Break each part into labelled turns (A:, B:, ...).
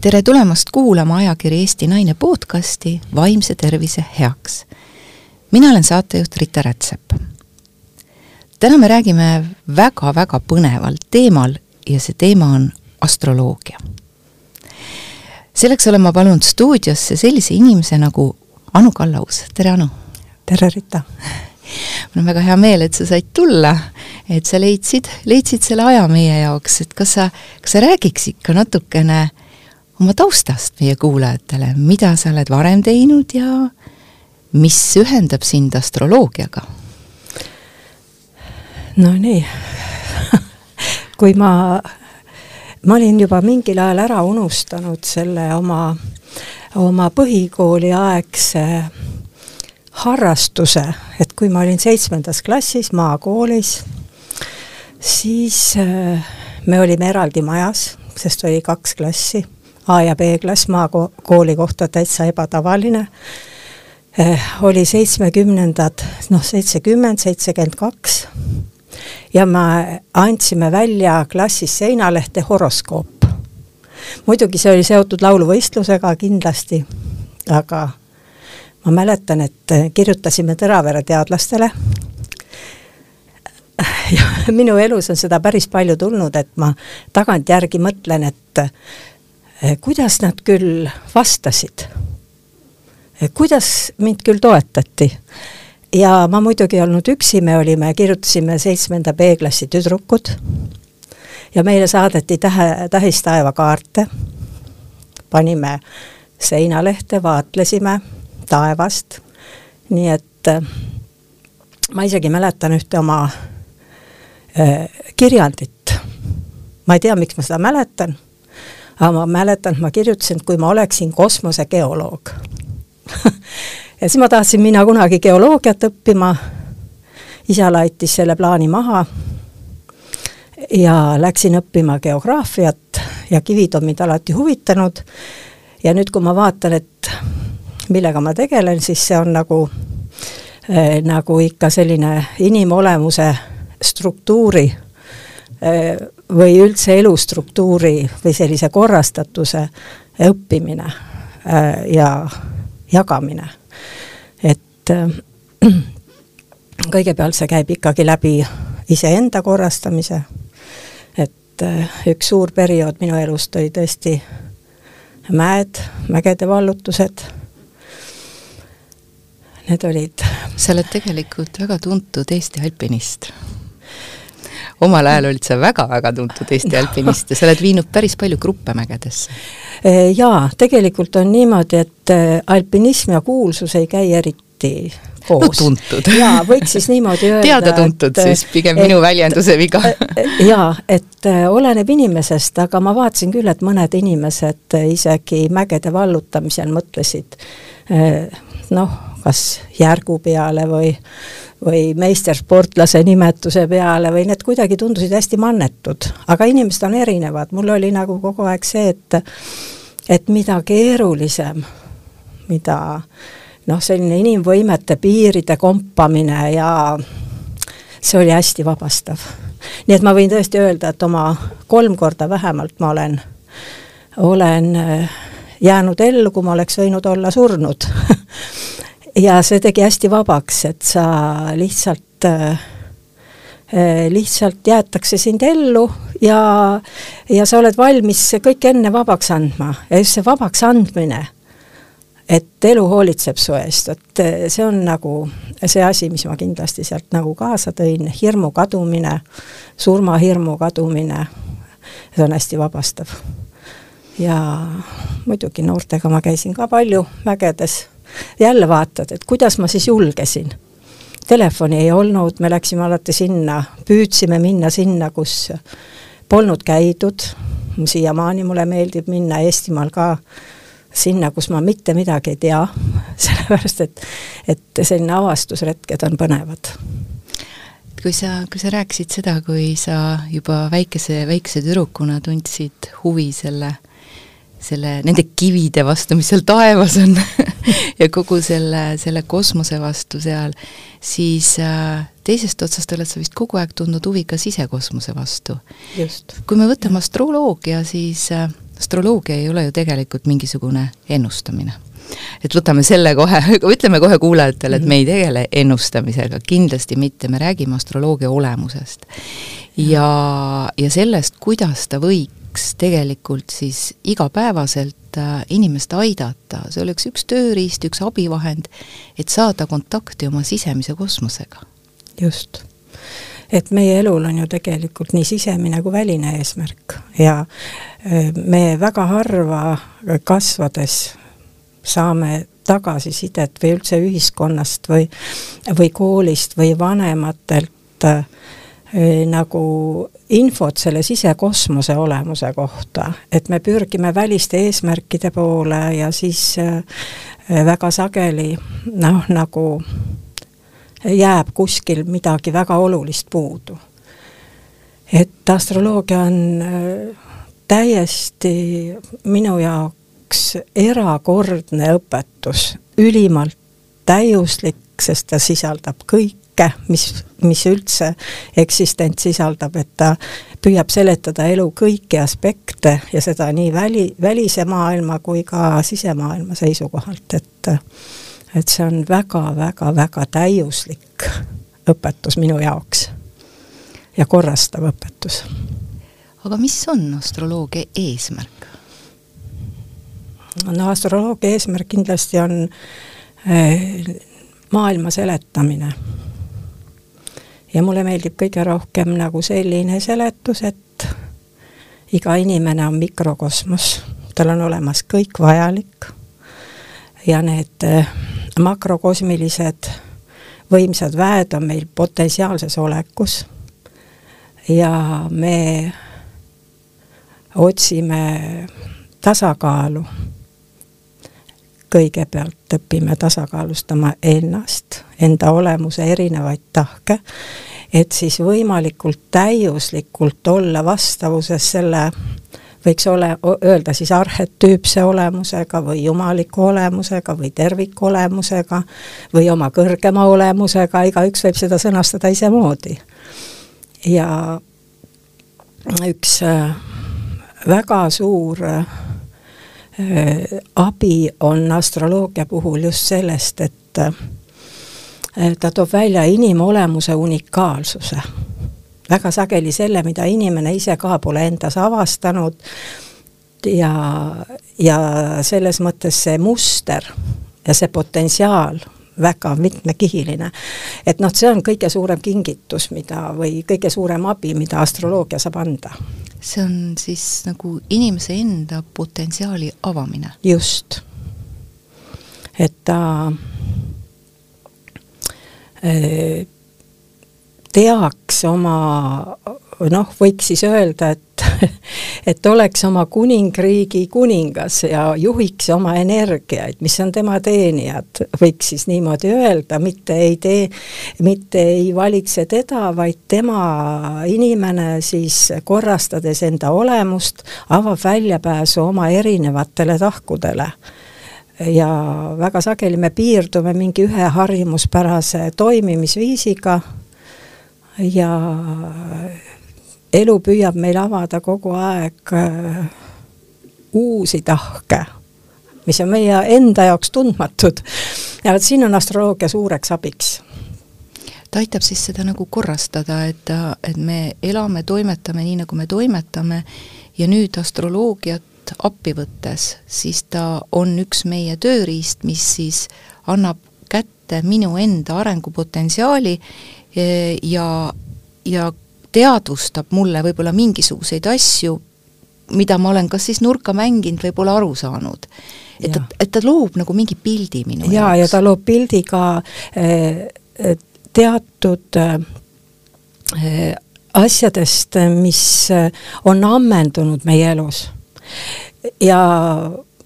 A: tere tulemast kuulama ajakiri Eesti Naine podcasti Vaimse tervise heaks. mina olen saatejuht Rita Rätsep. täna me räägime väga-väga põneval teemal ja see teema on astroloogia. selleks olen ma palunud stuudiosse sellise inimese nagu Anu Kallaus, tere Anu!
B: tere Rita!
A: mul on väga hea meel, et sa said tulla, et sa leidsid, leidsid selle aja meie jaoks, et kas sa, kas sa räägiks ikka natukene oma taustast meie kuulajatele, mida sa oled varem teinud ja mis ühendab sind astroloogiaga?
B: no nii kui ma, ma olin juba mingil ajal ära unustanud selle oma, oma põhikooliaegse harrastuse, et kui ma olin seitsmendas klassis maakoolis, siis äh, me olime eraldi majas, sest oli kaks klassi A ja B klass maakooli kohta täitsa ebatavaline eh,. oli seitsmekümnendad, noh, seitsekümmend, seitsekümmend kaks ja me andsime välja klassis seinalehte horoskoop. muidugi see oli seotud lauluvõistlusega kindlasti, aga ma mäletan, et kirjutasime Tõravere teadlastele ja minu elus on seda päris palju tulnud, et ma tagantjärgi mõtlen, et Eh, kuidas nad küll vastasid, eh, kuidas mind küll toetati. ja ma muidugi ei olnud üksi, me olime, kirjutasime seitsmenda B-klassi tüdrukud. Ja meile saadeti tähe, tähistaevakaarte, panime seinalehte, vaatlesime taevast, nii et eh, ma isegi mäletan ühte oma kirjandit. ma ei tea, miks ma seda mäletan aga ma mäletan, et ma kirjutasin, et kui ma oleksin kosmosegeoloog. Ja siis ma tahtsin minna kunagi geoloogiat õppima, isa laitis selle plaani maha ja läksin õppima geograafiat ja kivid on mind alati huvitanud. Ja nüüd, kui ma vaatan, et millega ma tegelen, siis see on nagu äh, nagu ikka selline inimolemuse struktuuri äh, või üldse elustruktuuri või sellise korrastatuse õppimine äh, ja jagamine. et äh, kõigepealt see käib ikkagi läbi iseenda korrastamise, et äh, üks suur periood minu elust oli tõesti mäed, mägede vallutused, need olid
A: sa oled tegelikult väga tuntud Eesti alpinist omal ajal olid sa väga-väga tuntud Eesti alpinist ja sa oled viinud päris palju gruppe mägedesse.
B: E, jaa, tegelikult on niimoodi, et e, alpinism ja kuulsus ei käi eriti koos
A: no,. tuntud.
B: jaa, võiks siis niimoodi öelda.
A: teada-tuntud siis, pigem et, minu väljenduse viga
B: e, jaa, et oleneb inimesest, aga ma vaatasin küll, et mõned inimesed isegi mägede vallutamisel mõtlesid noh, kas järgu peale või või meistersportlase nimetuse peale või need kuidagi tundusid hästi mannetud, aga inimesed on erinevad, mul oli nagu kogu aeg see, et et mida keerulisem, mida noh, selline inimvõimete piiride kompamine ja see oli hästi vabastav. nii et ma võin tõesti öelda, et oma kolm korda vähemalt ma olen, olen äh, jäänud ellu, kui ma oleks võinud olla surnud ja see tegi hästi vabaks, et sa lihtsalt äh, lihtsalt jäetakse sind ellu ja, ja sa oled valmis kõik enne vabaks andma. Ja just see vabaks andmine, et elu hoolitseb su eest, et äh, see on nagu see asi, mis ma kindlasti sealt nagu kaasa tõin, hirmu kadumine, surmahirmu kadumine, see on hästi vabastav. ja muidugi noortega ma käisin ka palju mägedes jälle vaatad, et kuidas ma siis julgesin. Telefoni ei olnud, me läksime alati sinna, püüdsime minna sinna, kus polnud käidud, siiamaani mulle meeldib minna Eestimaal ka sinna, kus ma mitte midagi ei tea, sellepärast et, et selline avastusretked on põnevad
A: kui sa, kui sa rääkisid seda, kui sa juba väikese, väikese tüdrukuna tundsid huvi selle selle, nende kivide vastu, mis seal taevas on ja kogu selle, selle kosmose vastu seal, siis äh, teisest otsast oled sa vist kogu aeg tundnud huvi ka sisekosmose vastu. kui me võtame astroloogia, siis äh, astroloogia ei ole ju tegelikult mingisugune ennustamine. et võtame selle kohe, ütleme kohe kuulajatele, et me ei tegele ennustamisega, kindlasti mitte, me räägime astroloogia olemusest. ja, ja sellest, kuidas ta võiks tegelikult siis igapäevaselt äh, inimest aidata, see oleks üks tööriist, üks abivahend, et saada kontakti oma sisemise kosmosega.
B: just. Et meie elul on ju tegelikult nii sisemine kui väline eesmärk. Ja äh, me väga harva kasvades saame tagasisidet või üldse ühiskonnast või, või koolist või vanematelt äh, nagu infot selle sisekosmose olemuse kohta, et me pürgime väliste eesmärkide poole ja siis väga sageli noh, nagu jääb kuskil midagi väga olulist puudu. et astroloogia on täiesti minu jaoks erakordne õpetus, ülimalt täiuslik, sest ta sisaldab kõike, mis, mis üldse eksistent sisaldab, et ta püüab seletada elu kõiki aspekte ja seda nii väli, välise maailma kui ka sisemaailma seisukohalt, et et see on väga-väga-väga täiuslik õpetus minu jaoks ja korrastav õpetus.
A: aga mis on astroloogia eesmärk?
B: no astroloogia eesmärk kindlasti on eh, maailma seletamine. Ja mulle meeldib kõige rohkem nagu selline seletus, et iga inimene on mikrokosmos, tal on olemas kõik vajalik. Ja need eh, makrokosmilised võimsad väed on meil potentsiaalses olekus. Ja me otsime tasakaalu. Kõigepealt õpime tasakaalustama ennast, enda olemuse erinevaid tahke, et siis võimalikult täiuslikult olla vastavuses selle võiks ole, öelda siis arhetüüpse olemusega või jumaliku olemusega või tervikolemusega või oma kõrgema olemusega, igaüks võib seda sõnastada isemoodi. ja üks äh, väga suur äh, abi on astroloogia puhul just sellest, et äh, ta toob välja inimolemuse unikaalsuse. Väga sageli selle, mida inimene ise ka pole endas avastanud ja, ja selles mõttes see muster ja see potentsiaal väga mitmekihiline. et noh, see on kõige suurem kingitus, mida või kõige suurem abi, mida astroloogia saab anda.
A: see on siis nagu inimese enda potentsiaali avamine?
B: just. et ta äh, teaks oma noh, võiks siis öelda, et et oleks oma kuningriigi kuningas ja juhiks oma energiaid, mis on tema teenijad, võiks siis niimoodi öelda, mitte ei tee, mitte ei valitse teda, vaid tema inimene siis korrastades enda olemust, avab väljapääsu oma erinevatele tahkudele. Ja väga sageli me piirdume mingi ühe harjumuspärase toimimisviisiga ja elu püüab meil avada kogu aeg äh, uusi tahke, mis on meie enda jaoks tundmatud. ja vot siin on astroloogia suureks abiks.
A: ta aitab siis seda nagu korrastada, et, et me elame, toimetame nii, nagu me toimetame ja nüüd astroloogiat appi võttes, siis ta on üks meie tööriist, mis siis annab kätte minu enda arengupotentsiaali ja, ja teadvustab mulle võib-olla mingisuguseid asju, mida ma olen kas siis nurka mänginud või pole aru saanud. et ta, et ta loob nagu mingi pildi minu
B: ja, jaoks. ja ta loob pildi ka eh, teatud eh, asjadest, mis on ammendunud meie elus. ja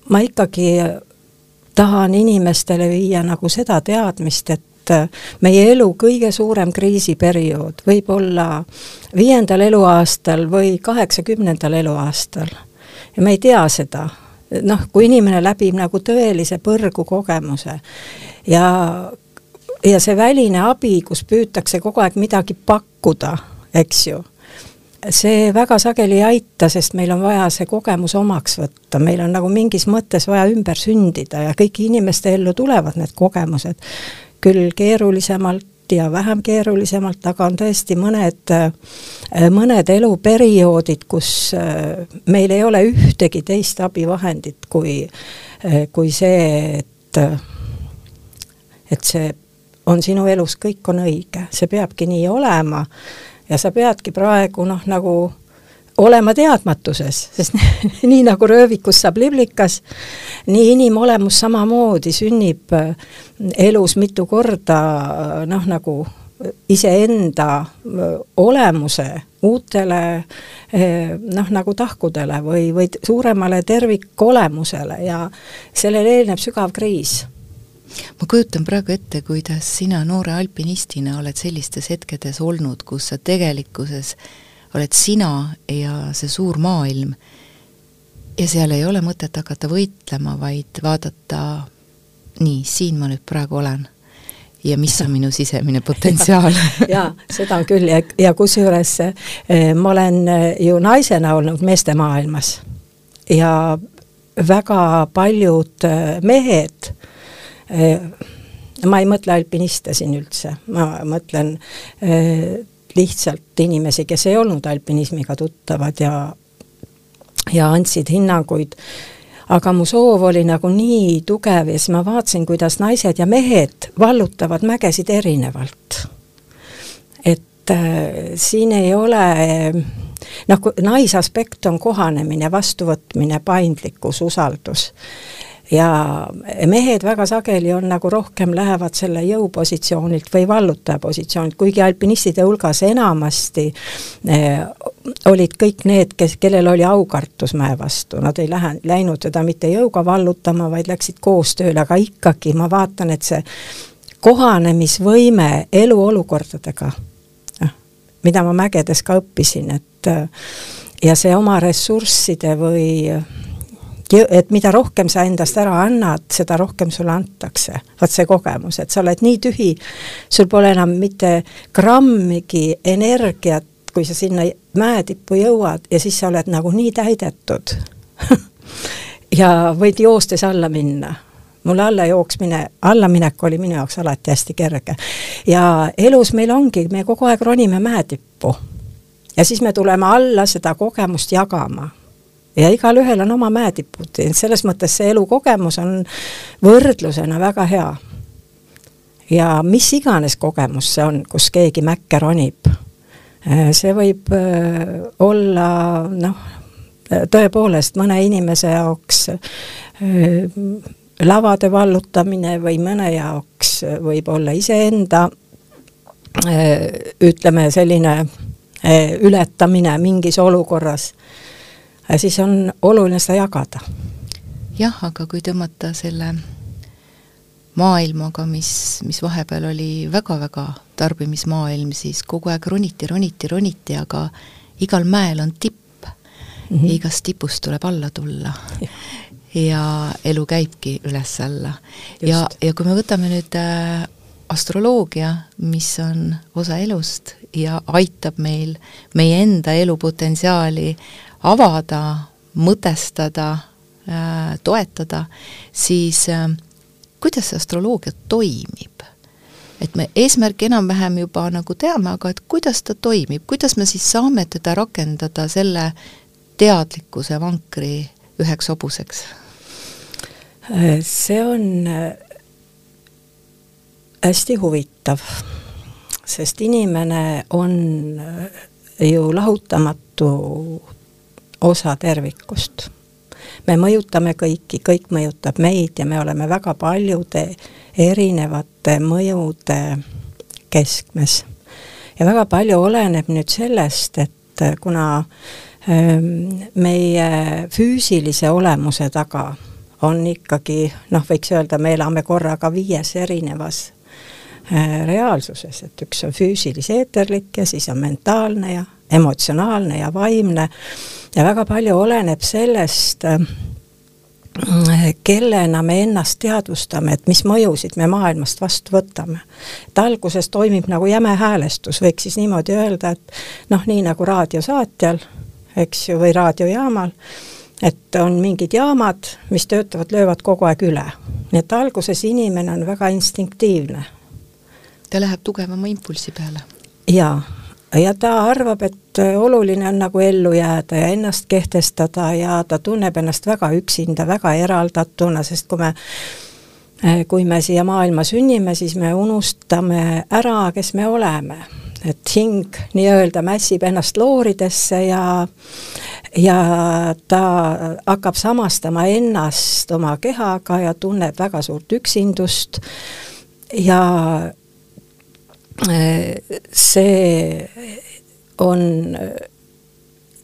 B: ma ikkagi tahan inimestele viia nagu seda teadmist, et et äh, meie elu kõige suurem kriisiperiood võib olla viiendal eluaastal või kaheksakümnendal eluaastal. ja me ei tea seda. noh, kui inimene läbib nagu tõelise põrgu kogemuse ja, ja see väline abi, kus püütakse kogu aeg midagi pakkuda, eks ju see väga sageli ei aita, sest meil on vaja see kogemus omaks võtta, meil on nagu mingis mõttes vaja ümber sündida ja kõigi inimeste ellu tulevad need kogemused, küll keerulisemalt ja vähem keerulisemalt, aga on tõesti mõned, mõned eluperioodid, kus äh, meil ei ole ühtegi teist abivahendit kui, äh, kui see, et et see on sinu elus, kõik on õige, see peabki nii olema ja sa peadki praegu noh, nagu olema teadmatuses, sest nii nagu röövikus saab liblikas, nii inimolemus samamoodi sünnib äh, elus mitu korda äh, noh, nagu iseenda äh, olemuse uutele noh, nagu tahkudele või, või suuremale tervikolemusele ja sellele eelneb sügav kriis.
A: Ma kujutan praegu ette, kuidas sina noore alpinistina oled sellistes hetkedes olnud, kus sa tegelikkuses oled sina ja see suur maailm. Ja seal ei ole mõtet hakata võitlema, vaid vaadata, nii, siin ma nüüd praegu olen. Ja mis on minu sisemine potentsiaal?
B: Jaa, seda küll. Ja, ja kusjuures eh, ma olen eh, ju naisena olnud meeste maailmas. Ja väga paljud eh, mehed ma ei mõtle alpiniste siin üldse, ma mõtlen lihtsalt inimesi, kes ei olnud alpinismiga tuttavad ja ja andsid hinnanguid, aga mu soov oli nagu nii tugev ja siis ma vaatasin, kuidas naised ja mehed vallutavad mägesid erinevalt. et äh, siin ei ole noh, naisaspekt on kohanemine, vastuvõtmine, paindlikkus, usaldus ja mehed väga sageli on nagu rohkem lähevad selle jõupositsioonilt või vallutaja positsioonilt, kuigi alpinistide hulgas enamasti eh, olid kõik need, kes, kellel oli aukartus mäe vastu, nad ei lähe, läinud teda mitte jõuga vallutama, vaid läksid koostööle, aga ikkagi ma vaatan, et see kohanemisvõime eluolukordadega, noh, mida ma mägedes ka õppisin, et ja see oma ressursside või et mida rohkem sa endast ära annad, seda rohkem sulle antakse. vot see kogemus, et sa oled nii tühi, sul pole enam mitte grammigi energiat, kui sa sinna mäetippu jõuad ja siis sa oled nagu nii täidetud ja võid joostes alla minna mul alla jooksmine, allaminek oli minu jaoks alati hästi kerge. ja elus meil ongi, me kogu aeg ronime mäetippu. ja siis me tuleme alla seda kogemust jagama ja igalühel on oma mäetipud, selles mõttes see elukogemus on võrdlusena väga hea. ja mis iganes kogemus see on, kus keegi mäkke ronib, äh, see võib äh, olla noh, tõepoolest mõne inimese jaoks äh, lavade vallutamine või mõne jaoks võib olla iseenda ütleme, selline ületamine mingis olukorras siis on oluline seda jagada.
A: jah, aga kui tõmmata selle maailmaga, mis, mis vahepeal oli väga-väga tarbimismaailm, siis kogu aeg roniti, roniti, roniti, aga igal mäel on tipp mm. -hmm. igast tipust tuleb alla tulla. ja elu käibki üles-alla. ja, ja kui me võtame nüüd äh, astroloogia, mis on osa elust ja aitab meil meie enda elupotentsiaali avada, mõtestada, äh, toetada, siis äh, kuidas see astroloogia toimib? et me eesmärki enam-vähem juba nagu teame, aga et kuidas ta toimib, kuidas me siis saame teda rakendada selle teadlikkuse vankri üheks hobuseks?
B: see on äh, hästi huvitav, sest inimene on ju lahutamatu osa tervikust. me mõjutame kõiki, kõik mõjutab meid ja me oleme väga paljude erinevate mõjude keskmes. ja väga palju oleneb nüüd sellest, et kuna ähm, meie füüsilise olemuse taga on ikkagi noh, võiks öelda, me elame korraga viies erinevas äh, reaalsuses, et üks on füüsilis-eeterlik ja siis on mentaalne ja emotsionaalne ja vaimne ja väga palju oleneb sellest, kellena me ennast teadvustame, et mis mõjusid me maailmast vastu võtame. et alguses toimib nagu jäme häälestus, võiks siis niimoodi öelda, et noh, nii nagu raadiosaatjal, eks ju, või raadiojaamal, et on mingid jaamad, mis töötavad, löövad kogu aeg üle. nii et alguses inimene on väga instinktiivne.
A: ta läheb tugevama impulsi peale.
B: jaa, ja ta arvab, et oluline on nagu ellu jääda ja ennast kehtestada ja ta tunneb ennast väga üksinda, väga eraldatuna, sest kui me kui me siia maailma sünnime, siis me unustame ära, kes me oleme. et hing nii-öelda mässib ennast looridesse ja ja ta hakkab samastama ennast oma kehaga ja tunneb väga suurt üksindust ja see on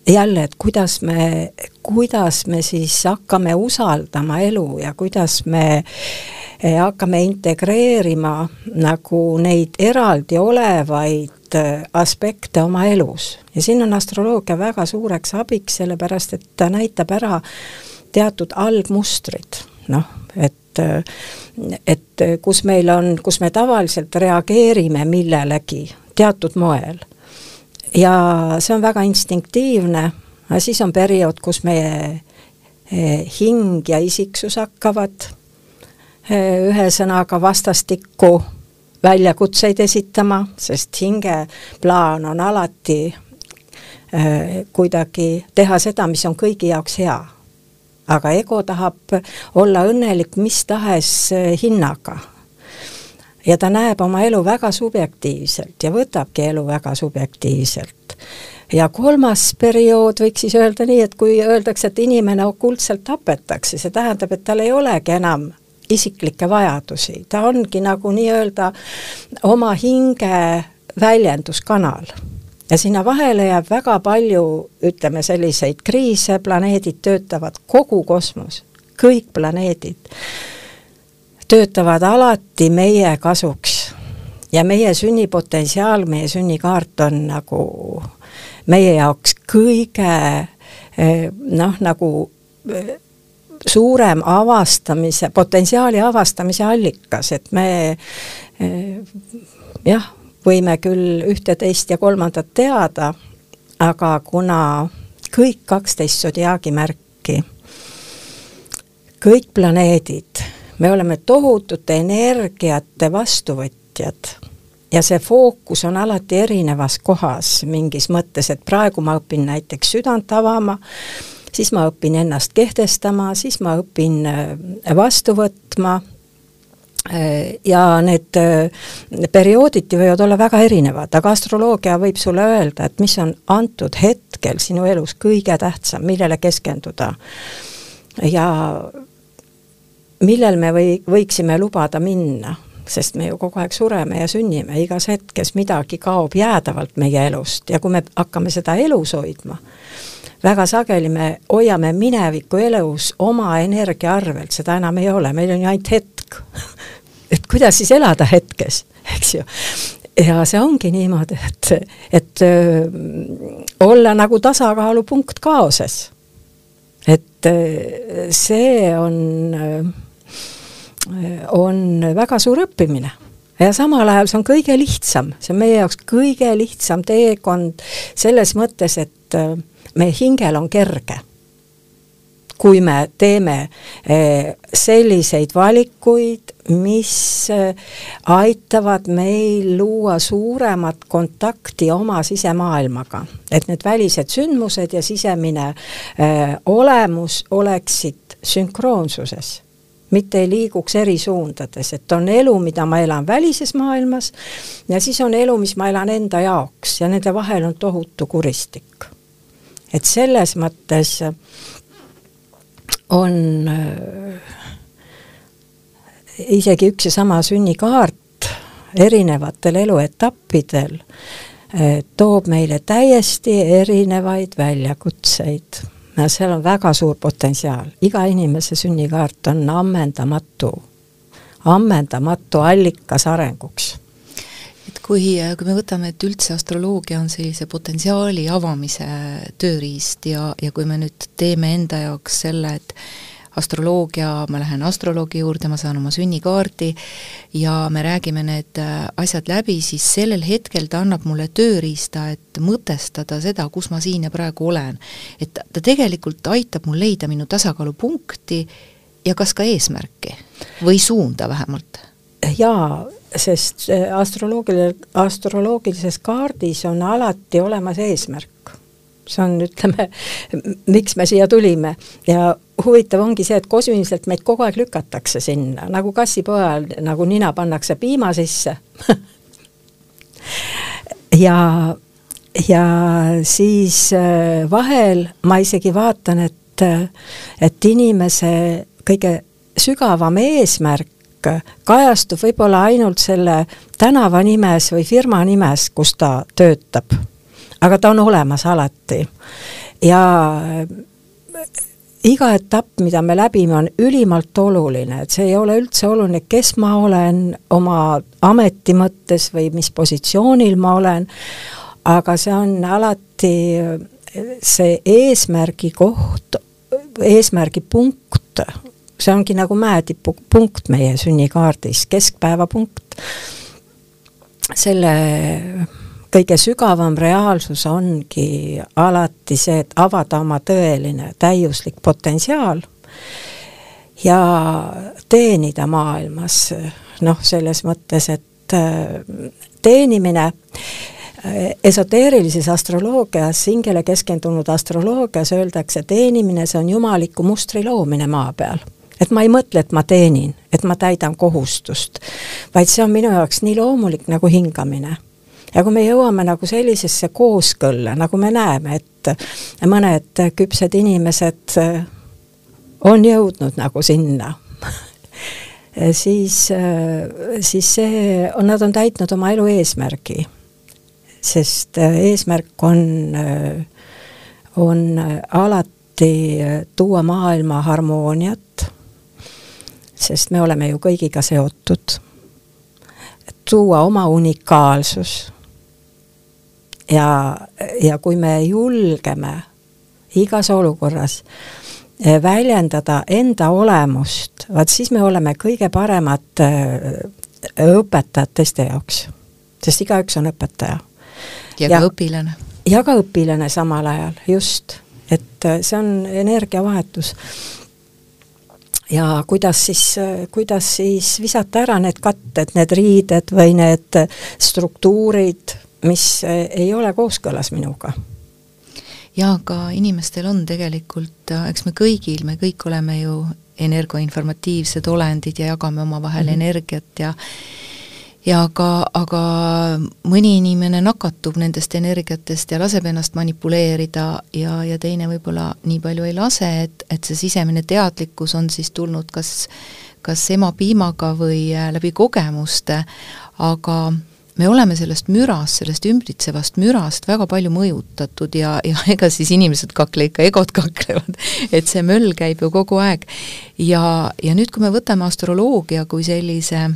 B: jälle, et kuidas me, kuidas me siis hakkame usaldama elu ja kuidas me eh, hakkame integreerima nagu neid eraldi olevaid eh, aspekte oma elus. ja siin on astroloogia väga suureks abiks, sellepärast et ta näitab ära teatud algmustrid, noh, et et kus meil on, kus me tavaliselt reageerime millelegi teatud moel. ja see on väga instinktiivne, aga siis on periood, kus meie eh, hing ja isiksus hakkavad eh, ühesõnaga vastastikku väljakutseid esitama, sest hinge plaan on alati eh, kuidagi teha seda, mis on kõigi jaoks hea aga ego tahab olla õnnelik mis tahes eh, hinnaga. ja ta näeb oma elu väga subjektiivselt ja võtabki elu väga subjektiivselt. ja kolmas periood võiks siis öelda nii, et kui öeldakse, et inimene okultselt tapetakse, see tähendab, et tal ei olegi enam isiklikke vajadusi, ta ongi nagu nii-öelda oma hinge väljenduskanal ja sinna vahele jääb väga palju, ütleme selliseid kriise, planeedid töötavad, kogu kosmos, kõik planeedid töötavad alati meie kasuks. ja meie sünnipotentsiaal, meie sünnikaart on nagu meie jaoks kõige eh, noh, nagu eh, suurem avastamise, potentsiaali avastamise allikas, et me eh, jah, võime küll ühte, teist ja kolmandat teada, aga kuna kõik kaksteist sodiaagi märki, kõik planeedid, me oleme tohutute energiate vastuvõtjad ja see fookus on alati erinevas kohas mingis mõttes, et praegu ma õpin näiteks südant avama, siis ma õpin ennast kehtestama, siis ma õpin vastu võtma Äh, ja need äh, periooditi võivad olla väga erinevad, aga astroloogia võib sulle öelda, et mis on antud hetkel sinu elus kõige tähtsam, millele keskenduda. ja millel me või, võiksime lubada minna, sest me ju kogu aeg sureme ja sünnime, igas hetkes midagi kaob jäädavalt meie elust ja kui me hakkame seda elus hoidma, väga sageli me hoiame mineviku elus oma energia arvelt, seda enam ei ole, meil on ju ainult hetk et kuidas siis elada hetkes, eks ju. ja see ongi niimoodi, et, et öö, olla nagu tasakaalupunkt kaoses. et öö, see on, on väga suur õppimine ja samal ajal see on kõige lihtsam, see on meie jaoks kõige lihtsam teekond selles mõttes, et meie hingel on kerge kui me teeme eh, selliseid valikuid, mis eh, aitavad meil luua suuremat kontakti oma sisemaailmaga. et need välised sündmused ja sisemine äh, olemus oleksid sünkroonsuses mitte ei liiguks eri suundades, et on elu, mida ma elan välises maailmas ja siis on elu, mis ma elan enda jaoks ja nende vahel on tohutu kuristik. et selles mõttes äh, on äh, isegi üks ja sama sünnikaart erinevatel eluetappidel äh, toob meile täiesti erinevaid väljakutseid. ja seal on väga suur potentsiaal, iga inimese sünnikaart on ammendamatu, ammendamatu allikas arenguks
A: kui, kui me võtame, et üldse astroloogia on sellise potentsiaali avamise tööriist ja, ja kui me nüüd teeme enda jaoks selle, et astroloogia, ma lähen astroloogi juurde, ma saan oma sünnikaardi ja me räägime need äh, asjad läbi, siis sellel hetkel ta annab mulle tööriista, et mõtestada seda, kus ma siin ja praegu olen. et ta tegelikult aitab mul leida minu tasakaalupunkti ja kas ka eesmärki või suunda vähemalt?
B: jaa, sest äh, astroloogiline, astroloogilises kaardis on alati olemas eesmärk. See on, ütleme, miks me siia tulime. Ja huvitav ongi see, et kosmiliselt meid kogu aeg lükatakse sinna, nagu kassipojal, nagu nina pannakse piima sisse. Ja, ja siis äh, vahel ma isegi vaatan, et, äh, et inimese kõige sügavam eesmärk kajastub võib-olla ainult selle tänava nimes või firma nimes, kus ta töötab. Aga ta on olemas alati. ja äh, iga etapp, mida me läbime, on ülimalt oluline, et see ei ole üldse oluline, kes ma olen oma ameti mõttes või mis positsioonil ma olen, aga see on alati see eesmärgi koht, eesmärgi punkt, see ongi nagu mäetipu punkt meie sünnikaardis, keskpäevapunkt, selle kõige sügavam reaalsus ongi alati see, et avada oma tõeline täiuslik potentsiaal ja teenida maailmas, noh, selles mõttes, et äh, teenimine äh, esoteerilises astroloogias, hingele keskendunud astroloogias öeldakse, teenimine, see on jumaliku mustri loomine maa peal et ma ei mõtle, et ma teenin, et ma täidan kohustust, vaid see on minu jaoks nii loomulik nagu hingamine ja kui me jõuame nagu sellisesse kooskõlla, nagu me näeme, et mõned küpsed inimesed on jõudnud nagu sinna siis, siis see, nad on täitnud oma elu eesmärgi. sest eesmärk on, on alati tuua maailma harmooniat, sest me oleme ju kõigiga seotud, tuua oma unikaalsus ja, ja kui me julgeme igas olukorras eh, väljendada enda olemust, vaat siis me oleme kõige paremad eh, õpetajad teiste jaoks, sest igaüks on õpetaja.
A: ja ka õpilane.
B: ja ka õpilane samal ajal, just, et eh, see on energiavahetus. Ja kuidas siis, kuidas siis visata ära need katted, need riided või need struktuurid, mis ei ole kooskõlas minuga.
A: jaa, aga inimestel on tegelikult, eks me kõigil, me kõik oleme ju energoinformatiivsed olendid ja jagame omavahel mm -hmm. energiat ja ja aga, aga mõni inimene nakatub nendest energiatest ja laseb ennast manipuleerida ja, ja teine võib-olla nii palju ei lase, et, et see sisemine teadlikkus on siis tulnud kas kas emapiimaga või äh, läbi kogemuste, aga me oleme sellest mürast, sellest ümbritsevast mürast väga palju mõjutatud ja, ja ega siis inimesed kakle ikka, egod kaklevad, et see möll käib ju kogu aeg. ja, ja nüüd, kui me võtame astroloogia kui sellise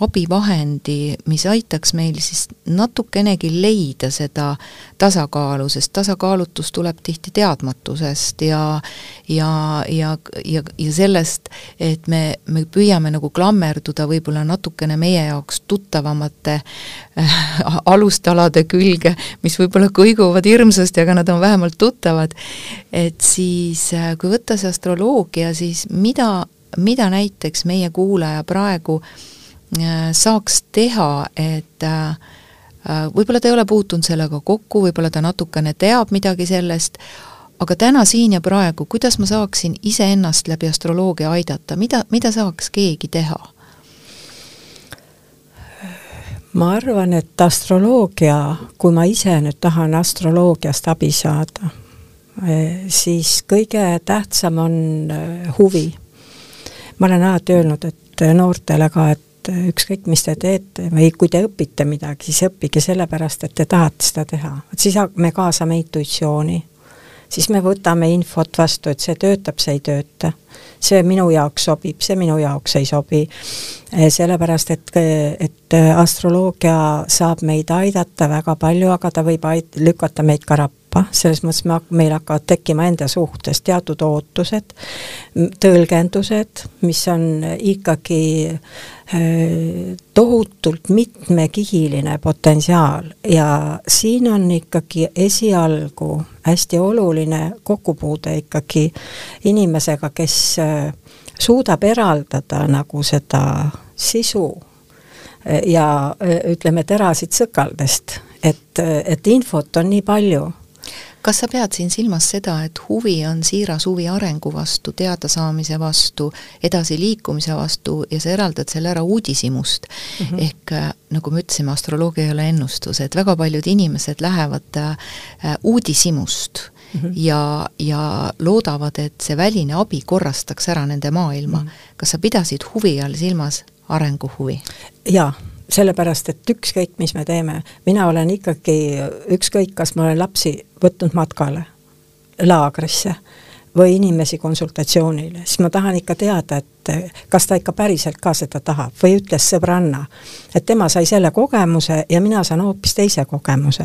A: abivahendi, mis aitaks meil siis natukenegi leida seda tasakaalu, sest tasakaalutus tuleb tihti teadmatusest ja ja, ja, ja, ja sellest, et me, me püüame nagu klammerduda võib-olla natukene meie jaoks tuttavamate äh, alustalade külge, mis võib-olla kõiguvad hirmsasti, aga nad on vähemalt tuttavad, et siis äh, kui võtta see astroloogia, siis mida, mida näiteks meie kuulaja praegu äh, saaks teha, et äh, äh, võib-olla ta ei ole puutunud sellega kokku, võib-olla ta natukene teab midagi sellest, aga täna, siin ja praegu, kuidas ma saaksin iseennast läbi astroloogia aidata, mida, mida saaks keegi teha?
B: ma arvan, et astroloogia, kui ma ise nüüd tahan astroloogiast abi saada, siis kõige tähtsam on huvi. ma olen alati öelnud, et noortele ka, et et ükskõik, mis te teete või kui te õpite midagi, siis õppige sellepärast, et te tahate seda teha. vot siis me kaasame intuitsiooni. siis me võtame infot vastu, et see töötab, see ei tööta. see minu jaoks sobib, see minu jaoks ei sobi. Eh, sellepärast, et, et astroloogia saab meid aidata väga palju, aga ta võib aid-, lükata meid ka rappa tappa, selles mõttes me, meil hakkavad tekkima enda suhtes teatud ootused, tõlgendused, mis on ikkagi äh, tohutult mitmekihiline potentsiaal. Ja siin on ikkagi esialgu hästi oluline kokkupuude ikkagi inimesega, kes äh, suudab eraldada nagu seda sisu ja ütleme, terasid sõkaldest. Et, et infot on nii palju
A: kas sa pead siin silmas seda, et huvi on siiras huvi arengu vastu, teadasaamise vastu, edasiliikumise vastu ja sa eraldad selle ära uudishimust mm? -hmm. ehk äh, nagu me ütlesime, astroloogia ei ole ennustus, et väga paljud inimesed lähevad äh, uudishimust mm -hmm. ja, ja loodavad, et see väline abi korrastaks ära nende maailma mm. -hmm. kas sa pidasid huvi all silmas arenguhuvi?
B: jaa sellepärast, et ükskõik, mis me teeme, mina olen ikkagi, ükskõik, kas ma olen lapsi võtnud matkale, laagrisse või inimesi konsultatsioonile, siis ma tahan ikka teada, et kas ta ikka päriselt ka seda tahab või ütles sõbranna, et tema sai selle kogemuse ja mina saan hoopis teise kogemuse.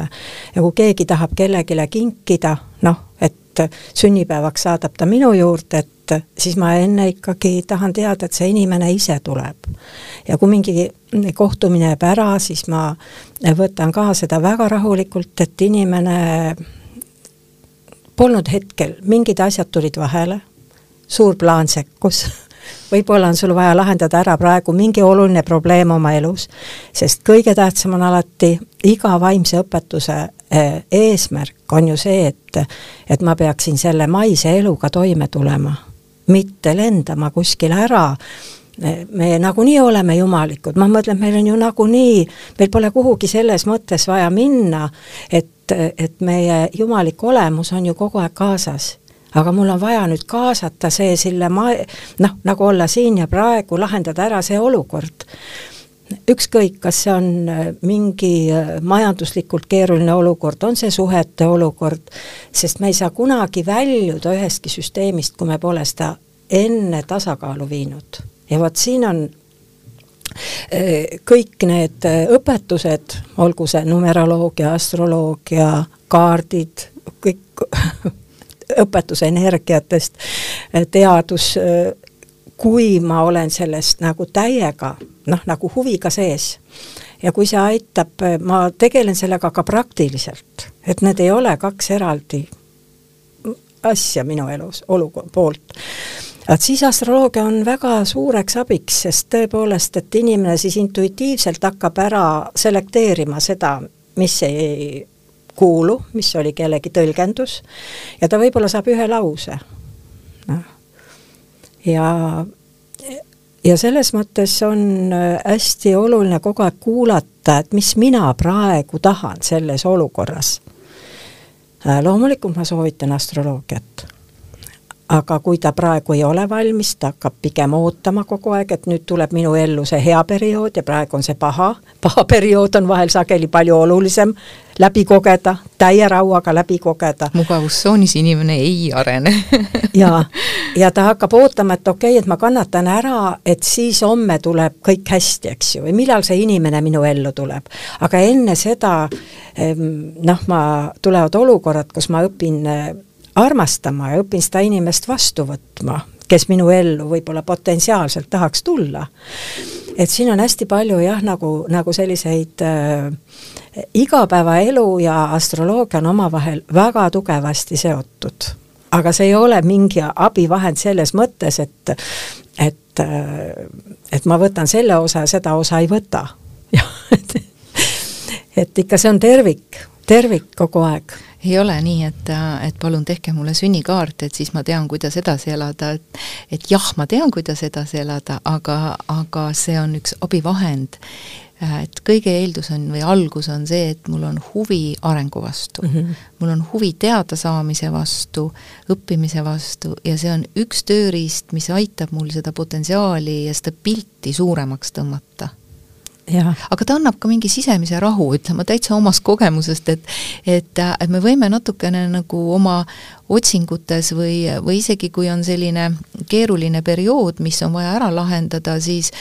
B: ja kui keegi tahab kellelegi kinkida, noh, et sünnipäevaks saadab ta minu juurde, et siis ma enne ikkagi tahan teada, et see inimene ise tuleb. ja kui mingi kohtumine jääb ära, siis ma võtan ka seda väga rahulikult, et inimene polnud hetkel, mingid asjad tulid vahele, suur plaan sekkus võib-olla on sul vaja lahendada ära praegu mingi oluline probleem oma elus, sest kõige tähtsam on alati iga vaimse õpetuse eh, eesmärk on ju see, et, et ma peaksin selle maise eluga toime tulema, mitte lendama kuskile ära. Me nagunii oleme jumalikud, ma mõtlen, meil on ju nagunii, meil pole kuhugi selles mõttes vaja minna, et, et meie jumalik olemus on ju kogu aeg kaasas aga mul on vaja nüüd kaasata see selle ma-, noh, nagu olla siin ja praegu, lahendada ära see olukord. ükskõik, kas see on äh, mingi äh, majanduslikult keeruline olukord, on see suhete olukord, sest me ei saa kunagi väljuda ühestki süsteemist, kui me pole seda enne tasakaalu viinud. ja vot siin on äh, kõik need õpetused, olgu see numeroloogia, astroloogia, kaardid, kõik õpetuse energiatest, teadus, kui ma olen sellest nagu täiega noh, nagu huviga sees ja kui see aitab, ma tegelen sellega ka praktiliselt, et need ei ole kaks eraldi asja minu elus, olu poolt. et siis astroloogia on väga suureks abiks, sest tõepoolest, et inimene siis intuitiivselt hakkab ära selekteerima seda, mis ei kuulu, mis oli kellegi tõlgendus, ja ta võib-olla saab ühe lause. noh, ja, ja selles mõttes on äh, hästi oluline kogu aeg kuulata, et mis mina praegu tahan selles olukorras. Äh, loomulikult ma soovitan astroloogiat aga kui ta praegu ei ole valmis, ta hakkab pigem ootama kogu aeg, et nüüd tuleb minu ellu see hea periood ja praegu on see paha, paha periood on vahel sageli palju olulisem läbi kogeda, täie rauaga läbi kogeda.
A: mugavustsoonis inimene ei arene
B: ja, ja ta hakkab ootama, et okei okay,, et ma kannatan ära, et siis homme tuleb kõik hästi, eks ju, või millal see inimene minu ellu tuleb. aga enne seda noh, ma, tulevad olukorrad, kus ma õpin armastama ja õpin seda inimest vastu võtma, kes minu ellu võib-olla potentsiaalselt tahaks tulla. et siin on hästi palju jah, nagu, nagu selliseid äh, igapäevaelu ja astroloogia on omavahel väga tugevasti seotud. aga see ei ole mingi abivahend selles mõttes, et, et, äh, et ma võtan selle osa ja seda osa ei võta. et, ikka see on tervik, tervik kogu aeg
A: ei ole nii, et, et palun tehke mulle sünnikaart, et siis ma tean, kuidas edasi elada, et et jah, ma tean, kuidas edasi elada, aga, aga see on üks abivahend. et kõige eeldus on või algus on see, et mul on huvi arengu vastu mm. -hmm. mul on huvi teadasaamise vastu, õppimise vastu ja see on üks tööriist, mis aitab mul seda potentsiaali ja seda pilti suuremaks tõmmata aga ta annab ka mingi sisemise rahu, ütlen ma täitsa omast kogemusest, et et, et me võime natukene nagu oma otsingutes või, või isegi kui on selline keeruline periood, mis on vaja ära lahendada, siis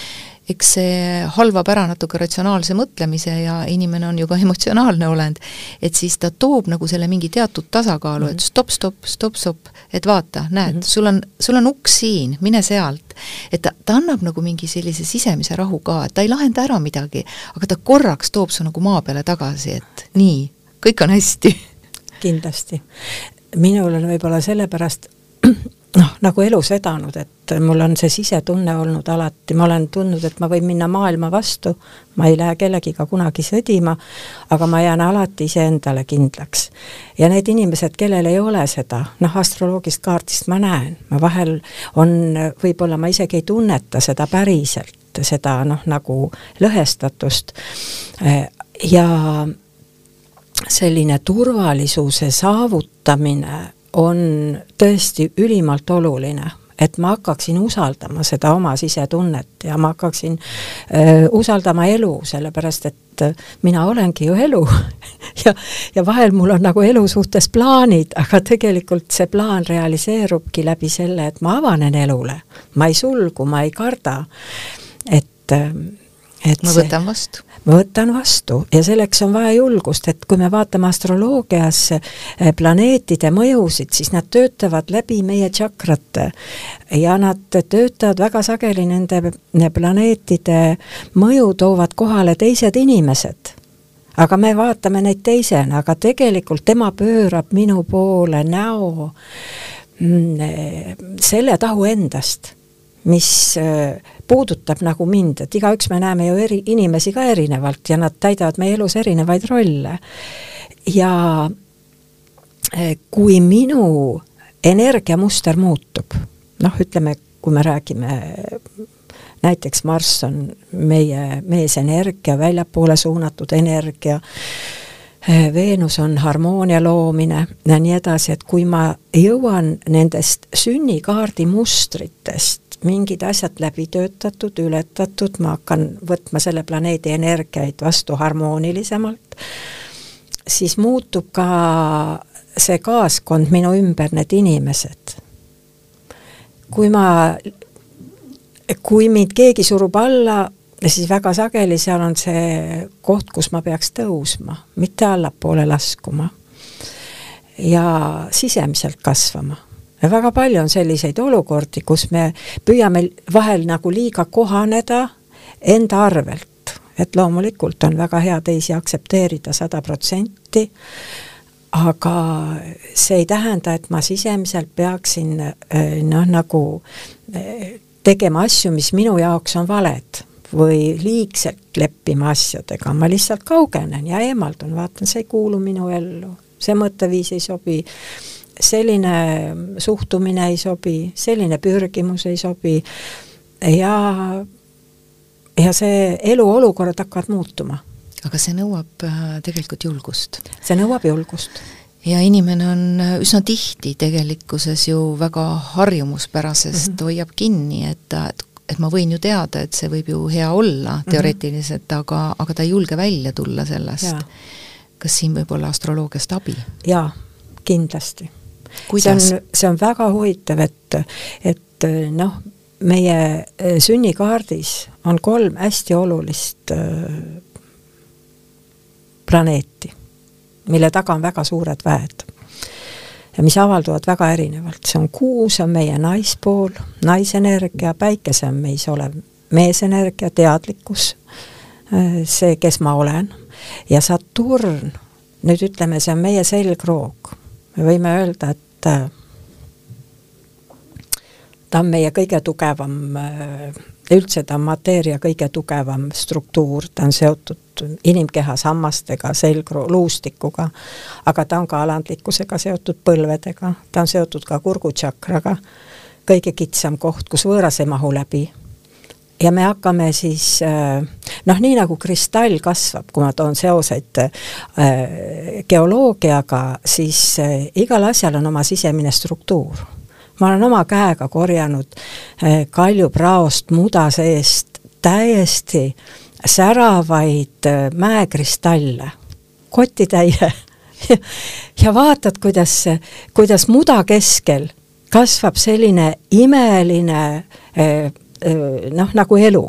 A: eks see halvab ära natuke ratsionaalse mõtlemise ja inimene on ju ka emotsionaalne olend, et siis ta toob nagu selle mingi teatud tasakaalu, et stopp, stopp, stopp, stopp, et vaata, näed mm, -hmm. sul on, sul on uks siin, mine sealt. et ta, ta annab nagu mingi sellise sisemise rahu ka, et ta ei lahenda ära midagi, aga ta korraks toob su nagu maa peale tagasi, et nii, kõik on hästi.
B: kindlasti. minul on võib-olla sellepärast noh, nagu elus vedanud, et mul on see sisetunne olnud alati, ma olen tundnud, et ma võin minna maailma vastu, ma ei lähe kellegiga kunagi sõdima, aga ma jään alati iseendale kindlaks. ja need inimesed, kellel ei ole seda, noh, astroloogist kaardist ma näen, ma vahel on, võib-olla ma isegi ei tunneta seda päriselt, seda noh, nagu lõhestatust. Ja selline turvalisuse saavutamine on tõesti ülimalt oluline, et ma hakkaksin usaldama seda oma sisetunnet ja ma hakkaksin äh, usaldama elu, sellepärast et äh, mina olengi ju elu ja, ja vahel mul on nagu elu suhtes plaanid, aga tegelikult see plaan realiseerubki läbi selle, et ma avanen elule, ma ei sulgu, ma ei karda, et äh,
A: et ma võtan vastu.
B: ma võtan vastu. Ja selleks on vaja julgust, et kui me vaatame astroloogias eh, planeetide mõjusid, siis nad töötavad läbi meie tšakrate. Ja nad töötavad väga sageli, nende planeetide mõju toovad kohale teised inimesed. Aga me vaatame neid teisena, aga tegelikult tema pöörab minu poole näo mm, eh, selle tahu endast mis äh, puudutab nagu mind, et igaüks me näeme ju eri, inimesi ka erinevalt ja nad täidavad meie elus erinevaid rolle. ja äh, kui minu energiamuster muutub, noh, ütleme, kui me räägime näiteks Marss on meie meesenergia, väljapoole suunatud energia, äh, Veenus on harmoonia loomine ja nii edasi, et kui ma jõuan nendest sünnikaardi mustritest mingid asjad läbi töötatud, ületatud, ma hakkan võtma selle planeedi energiaid vastu harmoonilisemalt, siis muutub ka see kaaskond minu ümber, need inimesed. kui ma, kui mind keegi surub alla, siis väga sageli seal on see koht, kus ma peaks tõusma, mitte allapoole laskuma. ja sisemiselt kasvama väga palju on selliseid olukordi, kus me püüame vahel nagu liiga kohaneda enda arvelt, et loomulikult on väga hea teisi aktsepteerida sada protsenti, aga see ei tähenda, et ma sisemiselt peaksin eh, noh, nagu eh, tegema asju, mis minu jaoks on valed või liigselt leppima asjadega, ma lihtsalt kaugenen ja eemaldun, vaatan, see ei kuulu minu ellu, see mõtteviis ei sobi selline suhtumine ei sobi, selline pürgimus ei sobi ja, ja see eluolukorrad hakkavad muutuma.
A: aga see nõuab äh, tegelikult julgust?
B: see nõuab julgust
A: ja inimene on äh, üsna tihti tegelikkuses ju väga harjumuspärasest mm -hmm. hoiab kinni, et ta, et et ma võin ju teada, et see võib ju hea olla mhm. teoreetiliselt mm, -hmm. aga, aga ta ei julge välja tulla sellest. kas siin võib olla astroloogiast abi?
B: jaa, kindlasti see on, see on väga huvitav, et, et noh, meie eh, sünnikaardis on kolm hästi olulist eh, planeeti, mille taga on väga suured väed ja mis avalduvad väga erinevalt, see on Kuu, see on meie naispool, naisenergia, Päikese on meis olev meesenergia, teadlikkus, see, kes ma olen, ja Saturn, nüüd ütleme, see on meie selgroog me võime öelda, et äh, ta on meie kõige tugevam, äh, üldse ta on mateeria kõige tugevam struktuur, ta on seotud inimkeha sammastega, selgluustikuga, aga ta on ka alandlikkusega seotud põlvedega, ta on seotud ka kurgutšakraga, kõige kitsam koht, kus võõras ei mahu läbi ja me hakkame siis äh, noh, nii nagu kristall kasvab, kui ma toon seoseid äh, geoloogiaga, siis äh, igal asjal on oma sisemine struktuur. ma olen oma käega korjanud kaljupraost muda seest täiesti säravaid mäekristalle, kotitäie ja vaatad, kuidas, kuidas muda keskel kasvab selline imeline noh, nagu elu,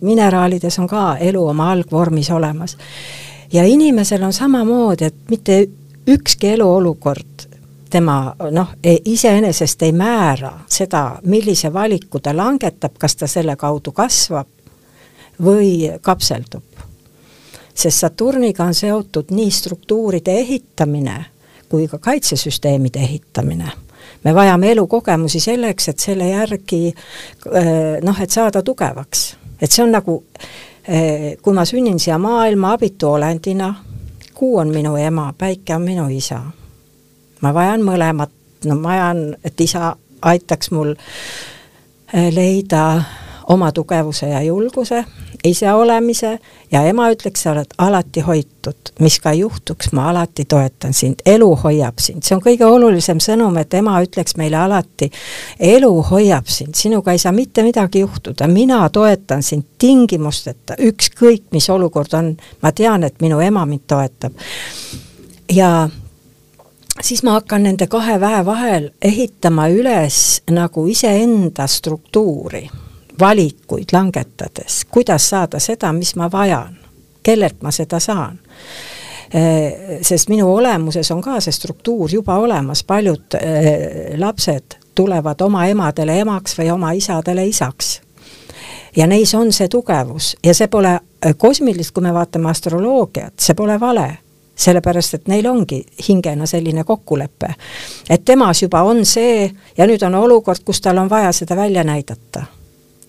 B: mineraalides on ka elu oma algvormis olemas. ja inimesel on samamoodi, et mitte ükski eluolukord tema noh, iseenesest ei määra seda, millise valiku ta langetab, kas ta selle kaudu kasvab või kapseldub. sest Saturniga on seotud nii struktuuride ehitamine kui ka kaitsesüsteemide ehitamine me vajame elukogemusi selleks, et selle järgi noh, et saada tugevaks. et see on nagu, kui ma sünnin siia maailma abitu olendina, kuu on minu ema, päike on minu isa. ma vajan mõlemat, no ma vajan, et isa aitaks mul leida oma tugevuse ja julguse, ise olemise ja ema ütleks, sa oled alati hoitud, mis ka juhtuks, ma alati toetan sind, elu hoiab sind, see on kõige olulisem sõnum, et ema ütleks meile alati, elu hoiab sind, sinuga ei saa mitte midagi juhtuda, mina toetan sind tingimusteta, ükskõik mis olukord on, ma tean, et minu ema mind toetab. ja siis ma hakkan nende kahe väe vahel ehitama üles nagu iseenda struktuuri valikuid langetades, kuidas saada seda, mis ma vajan, kellelt ma seda saan eh, sest minu olemuses on ka see struktuur juba olemas, paljud äh, lapsed tulevad oma emadele emaks või oma isadele isaks. ja neis on see tugevus ja see pole eh, kosmilist, kui me vaatame astroloogiat, see pole vale. sellepärast, et neil ongi hingena selline kokkulepe. et temas juba on see ja nüüd on olukord, kus tal on vaja seda välja näidata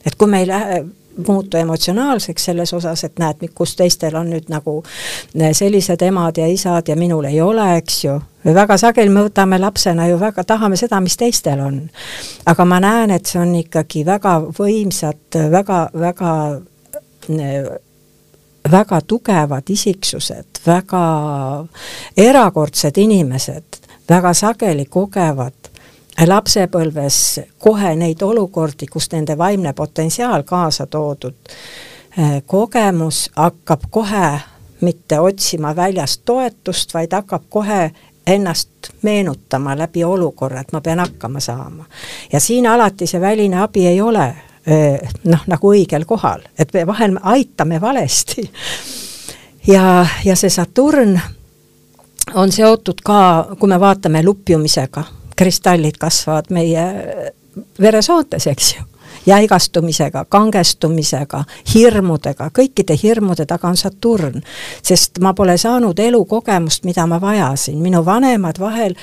B: et kui me ei lähe muutu emotsionaalseks selles osas, et näed, kus teistel on nüüd nagu eh, sellised emad ja isad ja minul ei ole, eks ju, või väga sageli me võtame lapsena ju väga, tahame seda, mis teistel on. aga ma näen, et see on ikkagi väga võimsad, väga, väga eh, väga tugevad isiksused, väga erakordsed inimesed, väga sageli kogevad lapsepõlves kohe neid olukordi, kus nende vaimne potentsiaal kaasa toodud eh, kogemus hakkab kohe mitte otsima väljast toetust, vaid hakkab kohe ennast meenutama läbi olukorra, et ma pean hakkama saama. ja siin alati see väline abi ei ole eh, noh, nagu õigel kohal, et me vahel aitame valesti. ja, ja see Saturn on seotud ka, kui me vaatame lupjumisega kristallid kasvavad meie veresoontes, eks ju jäigastumisega, kangestumisega, hirmudega, kõikide hirmude taga on Saturn. sest ma pole saanud elukogemust, mida ma vajasin, minu vanemad vahel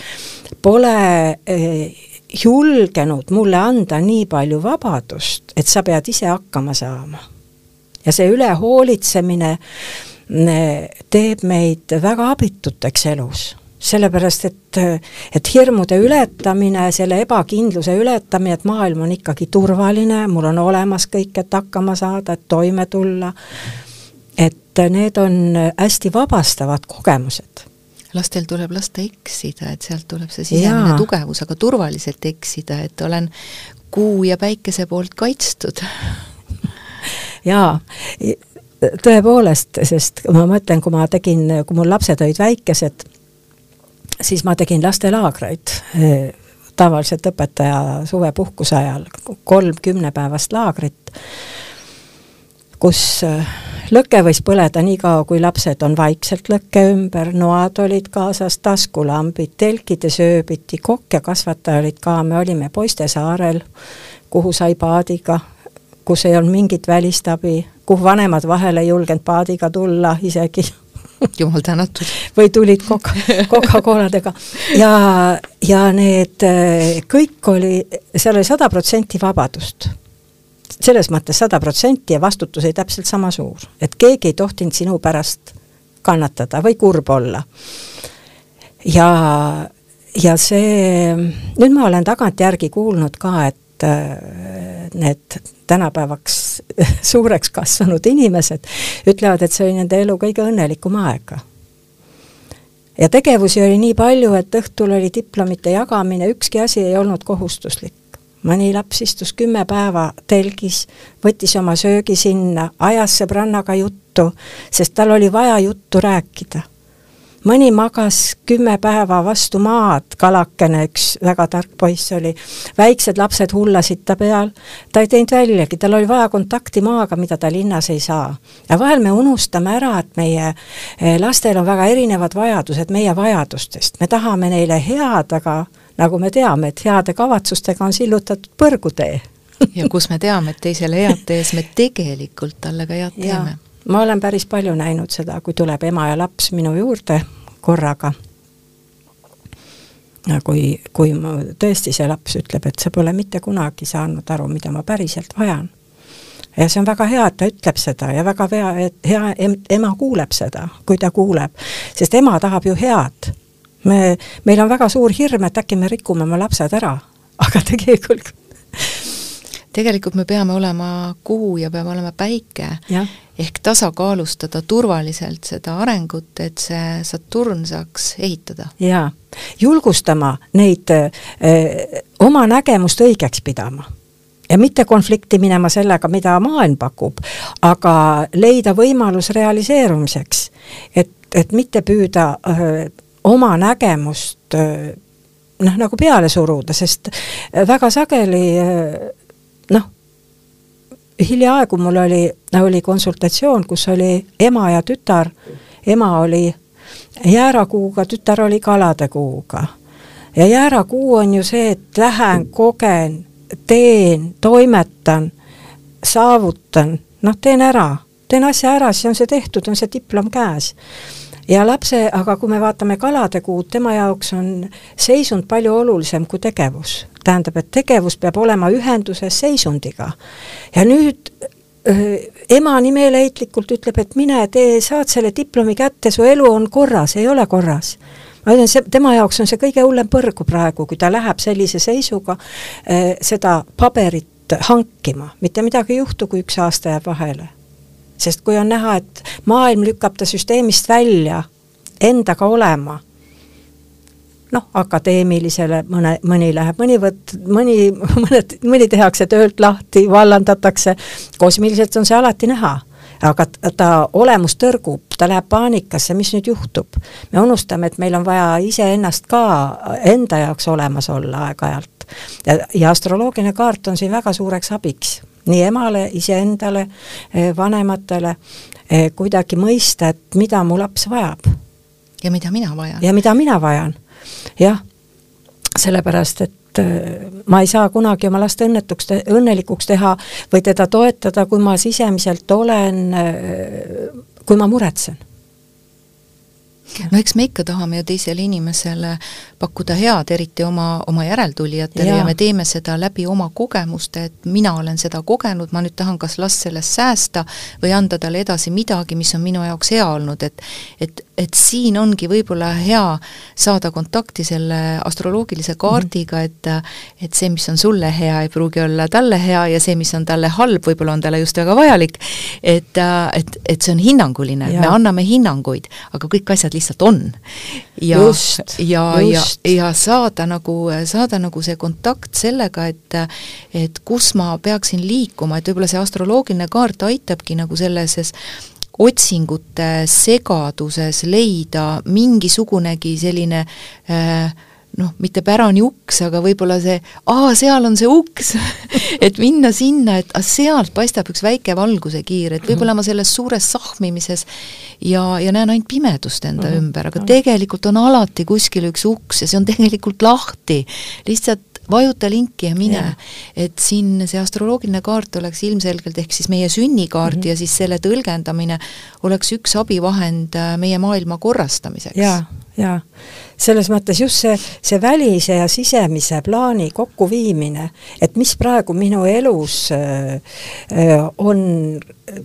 B: pole eh, julgenud mulle anda nii palju vabadust, et sa pead ise hakkama saama. ja see ülehoolitsemine eh, teeb meid väga abituteks elus sellepärast et, et hirmude ületamine, selle ebakindluse ületamine, et maailm on ikkagi turvaline, mul on olemas kõik, et hakkama saada, et toime tulla, et need on hästi vabastavad kogemused.
A: Lastel tuleb lasta eksida, et sealt tuleb see sisemine tugevus, aga turvaliselt eksida, et olen kuu ja päikese poolt kaitstud.
B: jaa, tõepoolest, sest ma mõtlen, kui ma tegin, kui mul lapsed olid väikesed siis ma tegin lastelaagreid, eh, tavaliselt õpetaja suvepuhkuse ajal, kolm kümnepäevast laagrit, kus eh, lõke võis põleda nii kaua, kui lapsed on vaikselt lõkke ümber, noad olid kaasas, taskulambid, telkides ööbiti, kokk ja kasvataja olid ka, me olime Poiste saarel, kuhu sai paadiga, kus ei olnud mingit välist abi, kuhu vanemad vahele ei julgenud paadiga tulla isegi
A: jumal tänatud.
B: või tulid coca, Coca-Coladega ja, ja need äh, kõik oli, seal oli sada protsenti vabadust. selles mõttes sada protsenti ja vastutus oli täpselt sama suur, et keegi ei tohtinud sinu pärast kannatada või kurb olla. ja, ja see, nüüd ma olen tagantjärgi kuulnud ka, et äh, need tänapäevaks suureks kasvanud inimesed ütlevad, et see oli nende elu kõige õnnelikum aeg. ja tegevusi oli nii palju, et õhtul oli diplomite jagamine, ükski asi ei olnud kohustuslik. mõni laps istus kümme päeva telgis, võttis oma söögi sinna, ajas sõbrannaga juttu, sest tal oli vaja juttu rääkida mõni magas kümme päeva vastu maad, kalakene, üks väga tark poiss oli, väiksed lapsed hullasid ta peal, ta ei teinud väljagi, tal oli vaja kontakti maaga, mida ta linnas ei saa. ja vahel me unustame ära, et meie eh, lastel on väga erinevad vajadused meie vajadustest, me tahame neile head, aga nagu me teame, et heade kavatsustega on sillutatud põrgutee.
A: Ja kus me teame, et teisele head tehes me tegelikult talle ka head teeme.
B: Ma olen päris palju näinud seda, kui tuleb ema ja laps minu juurde korraga. kui, kui ma tõesti see laps ütleb, et sa pole mitte kunagi saanud aru, mida ma päriselt vajan. ja see on väga hea, et ta ütleb seda ja väga hea, et hea ema kuuleb seda, kui ta kuuleb, sest ema tahab ju head. me, meil on väga suur hirm, et äkki me rikume oma lapsed ära, aga tegelikult
A: tegelikult me peame olema kuu ja peame olema päike, ehk tasakaalustada turvaliselt seda arengut, et see Saturn saaks ehitada.
B: jaa, julgustama neid öö, eh, oma nägemust õigeks pidama ja mitte konflikti minema sellega, mida maailm pakub, aga leida võimalus realiseerumiseks. et, et mitte püüda öö, eh, oma nägemust öö, eh, noh, nagu peale suruda, sest väga sageli noh, hiljaaegu mul oli, oli konsultatsioon, kus oli ema ja tütar, ema oli jäärakuuga, tütar oli kalade kuuga. ja jäärakuu on ju see, et lähen, kogen, teen, toimetan, saavutan, noh, teen ära, teen asja ära, siis on see tehtud, on see diplom käes ja lapse, aga kui me vaatame kalade kuud, tema jaoks on seisund palju olulisem kui tegevus. tähendab, et tegevus peab olema ühenduses seisundiga. ja nüüd ema nii meeleheitlikult ütleb, et mine tee, saad selle diplomi kätte, su elu on korras, ei ole korras ma ütlen, see, tema jaoks on see kõige hullem põrgu praegu, kui ta läheb sellise seisuga seda paberit hankima, mitte midagi ei juhtu, kui üks aasta jääb vahele sest kui on näha, et maailm lükkab ta süsteemist välja endaga olema, noh, akadeemilisele mõne, mõni läheb, mõni võt-, mõni, mõned, mõni tehakse töölt lahti, vallandatakse, kosmiliselt on see alati näha aga ta olemus tõrgub, ta läheb paanikasse, mis nüüd juhtub. me unustame, et meil on vaja iseennast ka enda jaoks olemas olla aeg-ajalt. ja, ja astroloogiline kaart on siin väga suureks abiks nii emale, iseendale, eh, vanematele, eh, kuidagi mõista, et mida mu laps vajab.
A: ja mida mina vajan.
B: ja mida mina vajan, jah. sellepärast, et eh, ma ei saa kunagi oma last õnnetuks, õnnelikuks teha või teda toetada, kui ma sisemiselt olen, kui ma muretsen
A: no eks me ikka tahame ju teisele inimesele pakkuda head, eriti oma, oma järeltulijatele ja. ja me teeme seda läbi oma kogemuste, et mina olen seda kogenud, ma nüüd tahan kas last sellest säästa või anda talle edasi midagi, mis on minu jaoks hea olnud, et et, et siin ongi võib-olla hea saada kontakti selle astroloogilise kaardiga, et et see, mis on sulle hea, ei pruugi olla talle hea ja see, mis on talle halb, võib-olla on talle just väga vajalik, et, et, et see on hinnanguline, me anname hinnanguid, aga kõik asjad lihtsalt on. ja, ja, ja, ja saada nagu, saada nagu see kontakt sellega, et et kus ma peaksin liikuma, et võib-olla see astroloogiline kaart aitabki nagu selles otsingute segaduses leida mingisugunegi selline äh, noh, mitte pärani uks, aga võib-olla see, aa, seal on see uks et minna sinna, et ah, sealt paistab üks väike valgusekiir, et võib-olla ma selles suures sahmimises ja, ja näen ainult pimedust enda mm -hmm. ümber, aga tegelikult on alati kuskil üks uks ja see on tegelikult lahti. lihtsalt vajuta linki ja mine yeah.. et siin see astroloogiline kaart oleks ilmselgelt, ehk siis meie sünnikaart mm -hmm. ja siis selle tõlgendamine oleks üks abivahend äh, meie maailma korrastamiseks.
B: jaa, jaa. Selles mõttes just see, see välise ja sisemise plaani kokkuviimine, et mis praegu minu elus on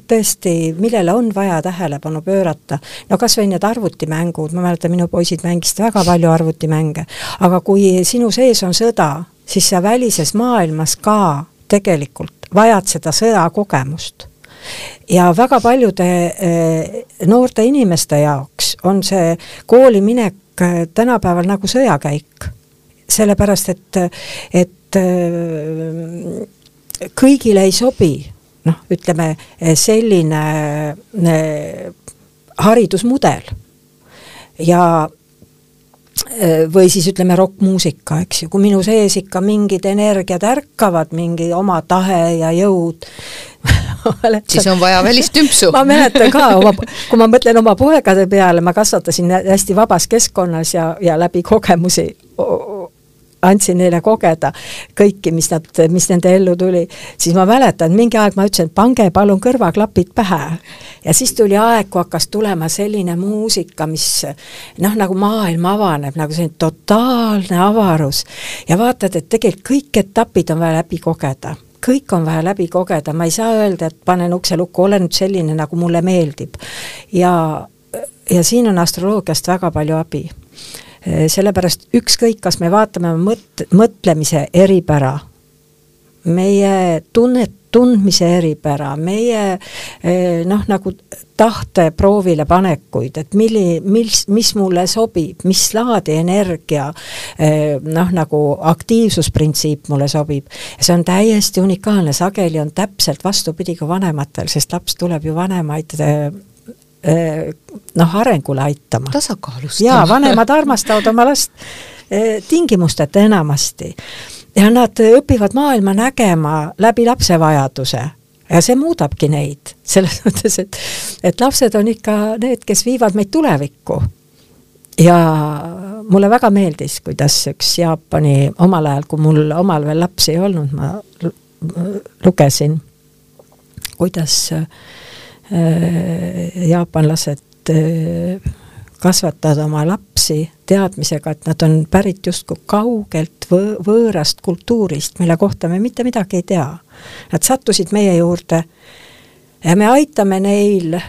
B: tõesti, millele on vaja tähelepanu pöörata, no kas või need arvutimängud, ma mäletan, minu poisid mängisid väga palju arvutimänge, aga kui sinu sees on sõda, siis sa välises maailmas ka tegelikult vajad seda sõjakogemust ja väga paljude äh, noorte inimeste jaoks on see kooli minek Äh, tänapäeval nagu sõjakäik. sellepärast, et, et äh, kõigile ei sobi noh, ütleme selline haridusmudel. ja või siis ütleme rokkmuusika, eks ju, kui minu sees ikka mingid energiad ärkavad, mingi oma tahe ja jõud
A: siis on vaja välistümpsu
B: ma mäletan ka oma, kui ma mõtlen oma poegade peale, ma kasvatasin hästi vabas keskkonnas ja, ja läbi kogemusi andsin neile kogeda kõiki, mis nad, mis nende ellu tuli, siis ma mäletan, mingi aeg ma ütlesin, et pange palun kõrvaklapid pähe. ja siis tuli aeg, kui hakkas tulema selline muusika, mis noh, nagu maailm avaneb, nagu selline totaalne avarus. ja vaatad, et tegelikult kõik etapid on vaja läbi kogeda kõik on vaja läbi kogeda, ma ei saa öelda, et panen ukse lukku, ole nüüd selline, nagu mulle meeldib. ja, ja siin on astroloogiast väga palju abi Eh, sellepärast ükskõik, kas me vaatame mõt-, mõtlemise eripära, meie tunnet, tundmise eripära, meie eh, noh, nagu tahte proovile panekuid, et milli, mis, mis mulle sobib, mis laadi energia eh, noh, nagu aktiivsusprintsiip mulle sobib. see on täiesti unikaalne, sageli on täpselt vastupidi kui vanematel, sest laps tuleb ju vanemaid Eh, noh, arengule aitama.
A: tasakaalustama.
B: jaa, vanemad armastavad oma last tingimusteta enamasti. Ja nad õpivad maailma nägema läbi lapse vajaduse ja see muudabki neid, selles mõttes, et et lapsed on ikka need, kes viivad meid tulevikku. ja mulle väga meeldis, kuidas üks Jaapani omal ajal, kui mul omal veel lapsi ei olnud, ma lugesin, kuidas äh, jaapanlased äh, kasvatavad oma lapsi teadmisega, et nad on pärit justkui kaugelt võ võõrast kultuurist, mille kohta me mitte midagi ei tea. Nad sattusid meie juurde ja me aitame neil äh,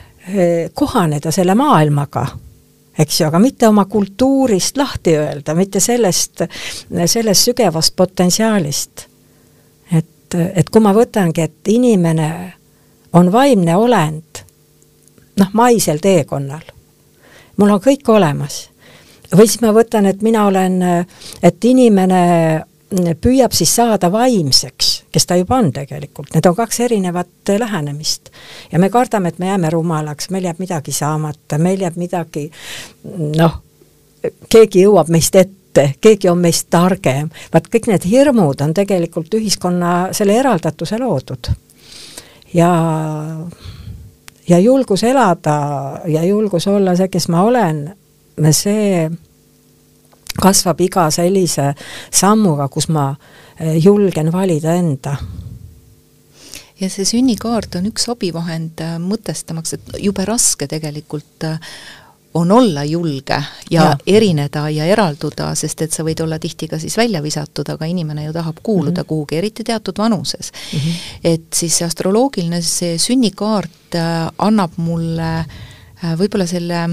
B: kohaneda selle maailmaga, eks ju, aga mitte oma kultuurist lahti öelda, mitte sellest, sellest sügavast potentsiaalist. et, et kui ma võtangi, et inimene on vaimne olend noh, maisel teekonnal. Mul on kõik olemas. või siis ma võtan, et mina olen, et inimene püüab siis saada vaimseks, kes ta juba on tegelikult, need on kaks erinevat lähenemist. ja me kardame, et me jääme rumalaks, meil jääb midagi saamata, meil jääb midagi noh, keegi jõuab meist ette, keegi on meist targem, vaat kõik need hirmud on tegelikult ühiskonna selle eraldatuse loodud ja ja julgus elada ja julgus olla see, kes ma olen, see kasvab iga sellise sammuga, kus ma eh, julgen valida enda.
A: Ja see sünnikaart on üks abivahend äh, mõtestamaks, et jube raske tegelikult äh, on olla julge ja, ja erineda ja eralduda, sest et sa võid olla tihti ka siis välja visatud, aga inimene ju tahab kuuluda mm -hmm. kuhugi, eriti teatud vanuses mm. -hmm. et siis see astroloogiline, see sünnikaart äh, annab mulle äh, võib-olla selle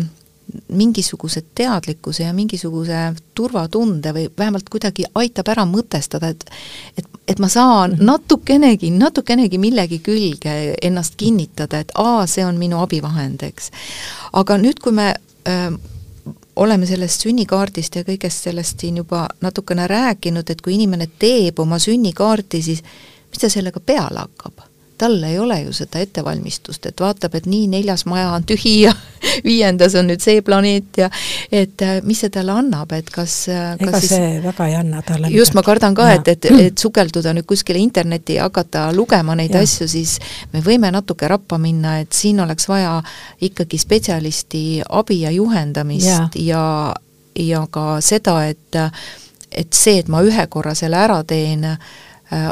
A: mingisuguse teadlikkuse ja mingisuguse turvatunde või vähemalt kuidagi aitab ära mõtestada, et et, et ma saan -hmm. natukenegi, natukenegi millegi külge ennast kinnitada, et aa, see on minu abivahend, eks. aga nüüd, kui me oleme sellest sünnikaardist ja kõigest sellest siin juba natukene rääkinud, et kui inimene teeb oma sünnikaarti, siis mis ta sellega peale hakkab? Tal ei ole ju seda ettevalmistust, et vaatab, et nii, neljas maja on tühi ja viiendas on nüüd see planeet ja et äh, mis see talle annab, et kas,
B: äh, kas ega siis, see väga ei anna talle
A: just, ma kardan ka, et, et, et sukelduda nüüd kuskile internetti ja hakata lugema neid ja. asju, siis me võime natuke rappa minna, et siin oleks vaja ikkagi spetsialisti abi ja juhendamist ja, ja, ja ka seda, et et see, et ma ühe korra selle ära teen,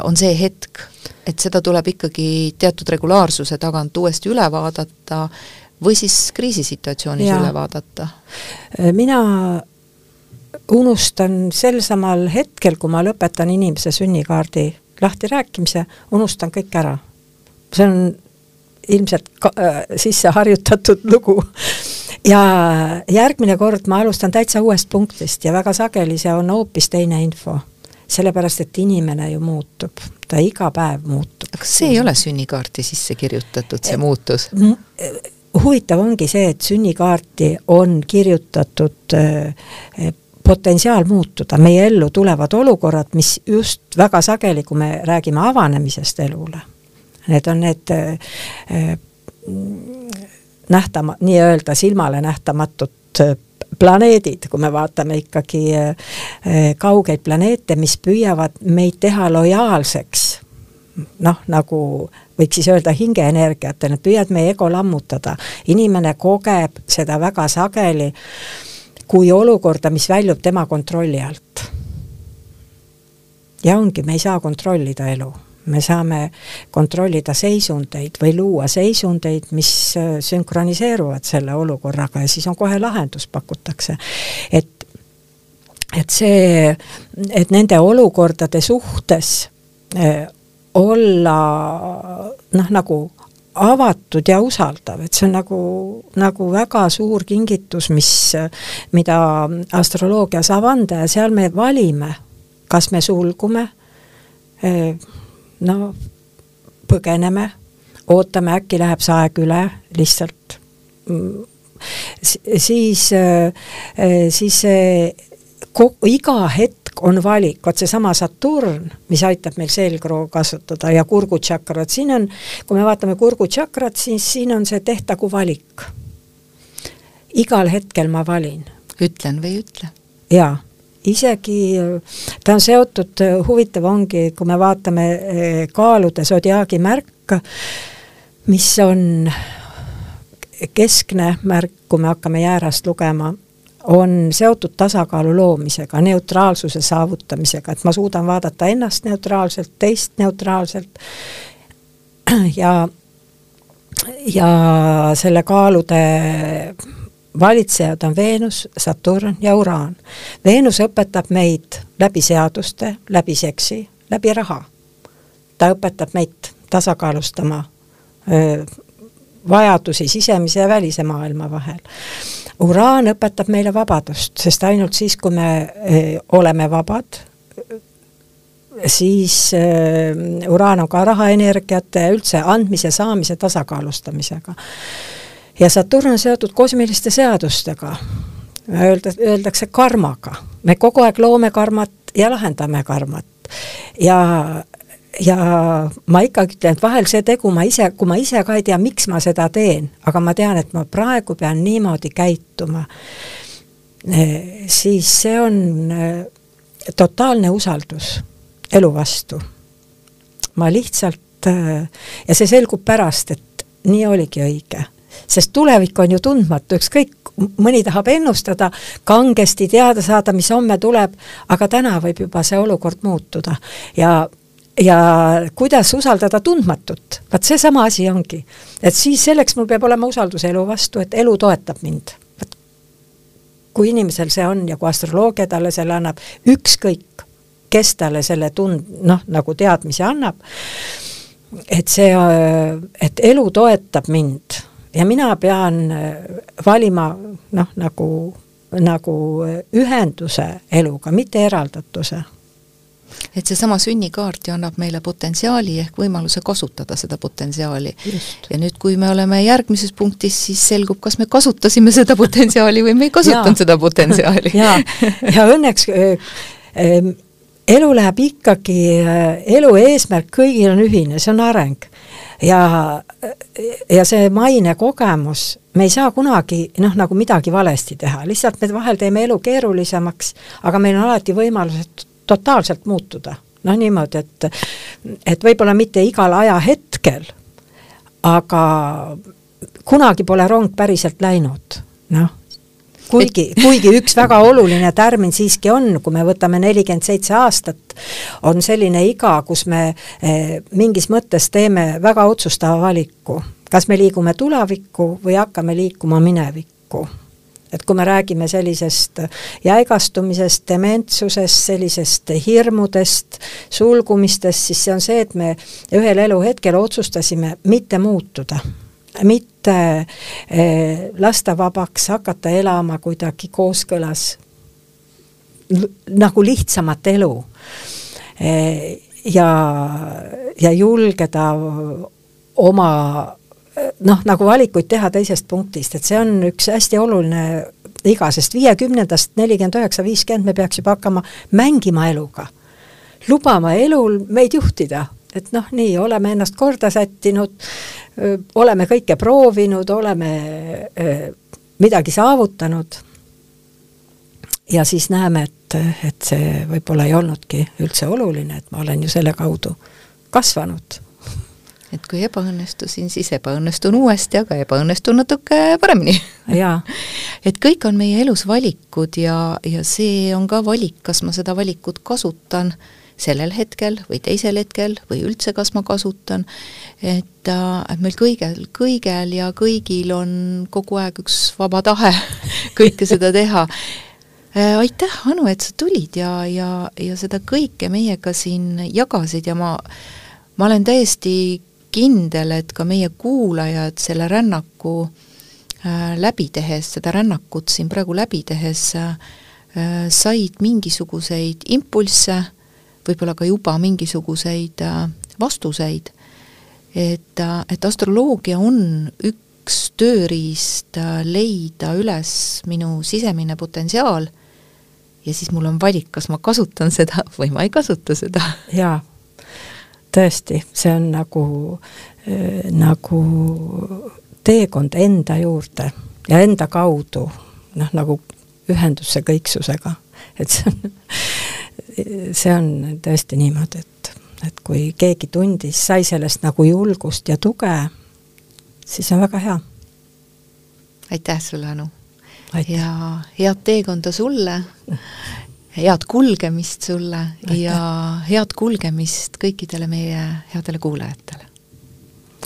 A: on see hetk, et seda tuleb ikkagi teatud regulaarsuse tagant uuesti üle vaadata või siis kriisisituatsioonis ja. üle vaadata?
B: mina unustan sel samal hetkel, kui ma lõpetan inimese sünnikaardi lahtirääkimise, unustan kõik ära. see on ilmselt ka, äh, sisse harjutatud lugu. ja järgmine kord ma alustan täitsa uuest punktist ja väga sageli see on hoopis teine info sellepärast, et inimene ju muutub, ta iga päev muutub.
A: aga see ei ole sünnikaarti sisse kirjutatud, see muutus?
B: huvitav ongi see, et sünnikaarti on kirjutatud äh, potentsiaal muutuda, meie ellu tulevad olukorrad, mis just väga sageli, kui me räägime avanemisest elule, need on need äh, nähtama, nii-öelda silmale nähtamatud planeedid, kui me vaatame ikkagi kaugeid planeete, mis püüavad meid teha lojaalseks noh, nagu võiks siis öelda hingeenergiat, nad püüavad meie ego lammutada. inimene kogeb seda väga sageli kui olukorda, mis väljub tema kontrolli alt. ja ongi, me ei saa kontrollida elu me saame kontrollida seisundeid või luua seisundeid, mis äh, sünkroniseeruvad selle olukorraga ja siis on kohe lahendus, pakutakse. et, et see, et nende olukordade suhtes äh, olla noh, nagu avatud ja usaldav, et see on nagu, nagu väga suur kingitus, mis, mida astroloogia saab anda ja seal me valime, kas me sulgume, no põgeneme, ootame, äkki läheb see aeg üle, lihtsalt siis, siis iga hetk on valik, vot seesama Saturn, mis aitab meil selgroo kasutada ja kurgutšakrat, siin on, kui me vaatame kurgutšakrat, siis siin on see tehtagu valik. igal hetkel ma valin.
A: ütlen või ei ütle?
B: jaa, isegi ta on seotud, huvitav ongi, kui me vaatame eh, kaalude sodiaagi märk, mis on keskne märk, kui me hakkame jäärast lugema, on seotud tasakaalu loomisega, neutraalsuse saavutamisega, et ma suudan vaadata ennast neutraalselt, teist neutraalselt. Ja, ja selle kaalude valitsejad on Veenus, Saturn ja Uraan. Veenus õpetab meid läbi seaduste, läbi seksi, läbi raha. ta õpetab meid tasakaalustama öö, vajadusi sisemise ja välise maailma vahel uraan õpetab meile vabadust, sest ainult siis, kui me eh, oleme vabad, siis äh, uraan on ka rahaenergiate üldse andmise, saamise tasakaalustamisega. Ja Saturn on seotud kosmiliste seadustega, öelda, öeldakse karmaga. me kogu aeg loome karmat ja lahendame karmat. ja ja ma ikkagi ütlen, et vahel see tegu ma ise, kui ma ise ka ei tea, miks ma seda teen, aga ma tean, et ma praegu pean niimoodi käituma, eh, siis see on eh, totaalne usaldus elu vastu. ma lihtsalt, eh, ja see selgub pärast, et nii oligi õige sest tulevik on ju tundmatu, ükskõik, mõni tahab ennustada, kangesti teada saada, mis homme tuleb, aga täna võib juba see olukord muutuda ja ja kuidas usaldada tundmatut, vaat seesama asi ongi. et siis selleks mul peab olema usaldus elu vastu, et elu toetab mind. kui inimesel see on ja kui astroloogia talle selle annab, ükskõik, kes talle selle tund-, noh, nagu teadmise annab, et see, et elu toetab mind ja mina pean valima noh, nagu, nagu ühenduse eluga, mitte eraldatuse
A: et seesama sünnikaart ju annab meile potentsiaali ehk võimaluse kasutada seda potentsiaali. ja nüüd, kui me oleme järgmises punktis, siis selgub, kas me kasutasime seda potentsiaali või me ei kasutanud seda potentsiaali.
B: ja, ja õnneks äh, äh, elu läheb ikkagi äh,, elu eesmärk kõigil on ühine, see on areng. Ja, ja see maine kogemus, me ei saa kunagi noh, nagu midagi valesti teha, lihtsalt me vahel teeme elu keerulisemaks, aga meil on alati võimalused totaalselt muutuda. noh, niimoodi, et, et võib-olla mitte igal ajahetkel, aga kunagi pole rong päriselt läinud, noh kuigi, kuigi üks väga oluline tärmin siiski on, kui me võtame nelikümmend seitse aastat, on selline iga, kus me eh, mingis mõttes teeme väga otsustava valiku. kas me liigume tulevikku või hakkame liikuma minevikku et kui me räägime sellisest jäigastumisest, dementsusest, sellisest hirmudest, sulgumistest, siis see on see, et me ühel eluhetkel otsustasime mitte muutuda mitte eh, lasta vabaks, hakata elama kuidagi kooskõlas nagu lihtsamat elu eh, ja, ja julgeda oma noh, nagu valikuid teha teisest punktist, et see on üks hästi oluline iga, sest viiekümnendast nelikümmend üheksa, viiskümmend me peaks juba hakkama mängima eluga. lubama elul meid juhtida, et noh, nii, oleme ennast korda sättinud, oleme kõike proovinud, oleme öö, midagi saavutanud ja siis näeme, et, et see võib-olla ei olnudki üldse oluline, et ma olen ju selle kaudu kasvanud.
A: et kui ebaõnnestusin, siis ebaõnnestun uuesti, aga ebaõnnestun natuke paremini. et kõik on meie elus valikud ja, ja see on ka valik, kas ma seda valikut kasutan sellel hetkel või teisel hetkel või üldse, kas ma kasutan, et, äh, et meil kõigel, kõigel ja kõigil on kogu aeg üks vaba tahe kõike seda teha. Äh, aitäh, Anu, et sa tulid ja, ja, ja seda kõike meiega siin jagasid ja ma, ma olen täiesti kindel, et ka meie kuulajad selle rännaku äh, läbi tehes, seda rännakut siin praegu läbi tehes äh, said mingisuguseid impulsse, võib-olla ka juba mingisuguseid äh, vastuseid, et, äh, et astroloogia on üks tööriist äh, leida üles minu sisemine potentsiaal ja siis mul on valik, kas ma kasutan seda või ma ei kasuta seda.
B: jaa, tõesti, see on nagu äh,, nagu teekond enda juurde ja enda kaudu, noh, nagu ühendusse kõiksusega, et see on, see on tõesti niimoodi, et, et kui keegi tundis, sai sellest nagu julgust ja tuge, siis on väga hea.
A: aitäh sulle, Anu! ja head teekonda sulle, head kulgemist sulle Aitäh. ja head kulgemist kõikidele meie headele kuulajatele.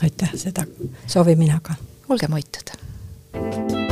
B: aitäh, seda soovin mina ka.
A: olge moitud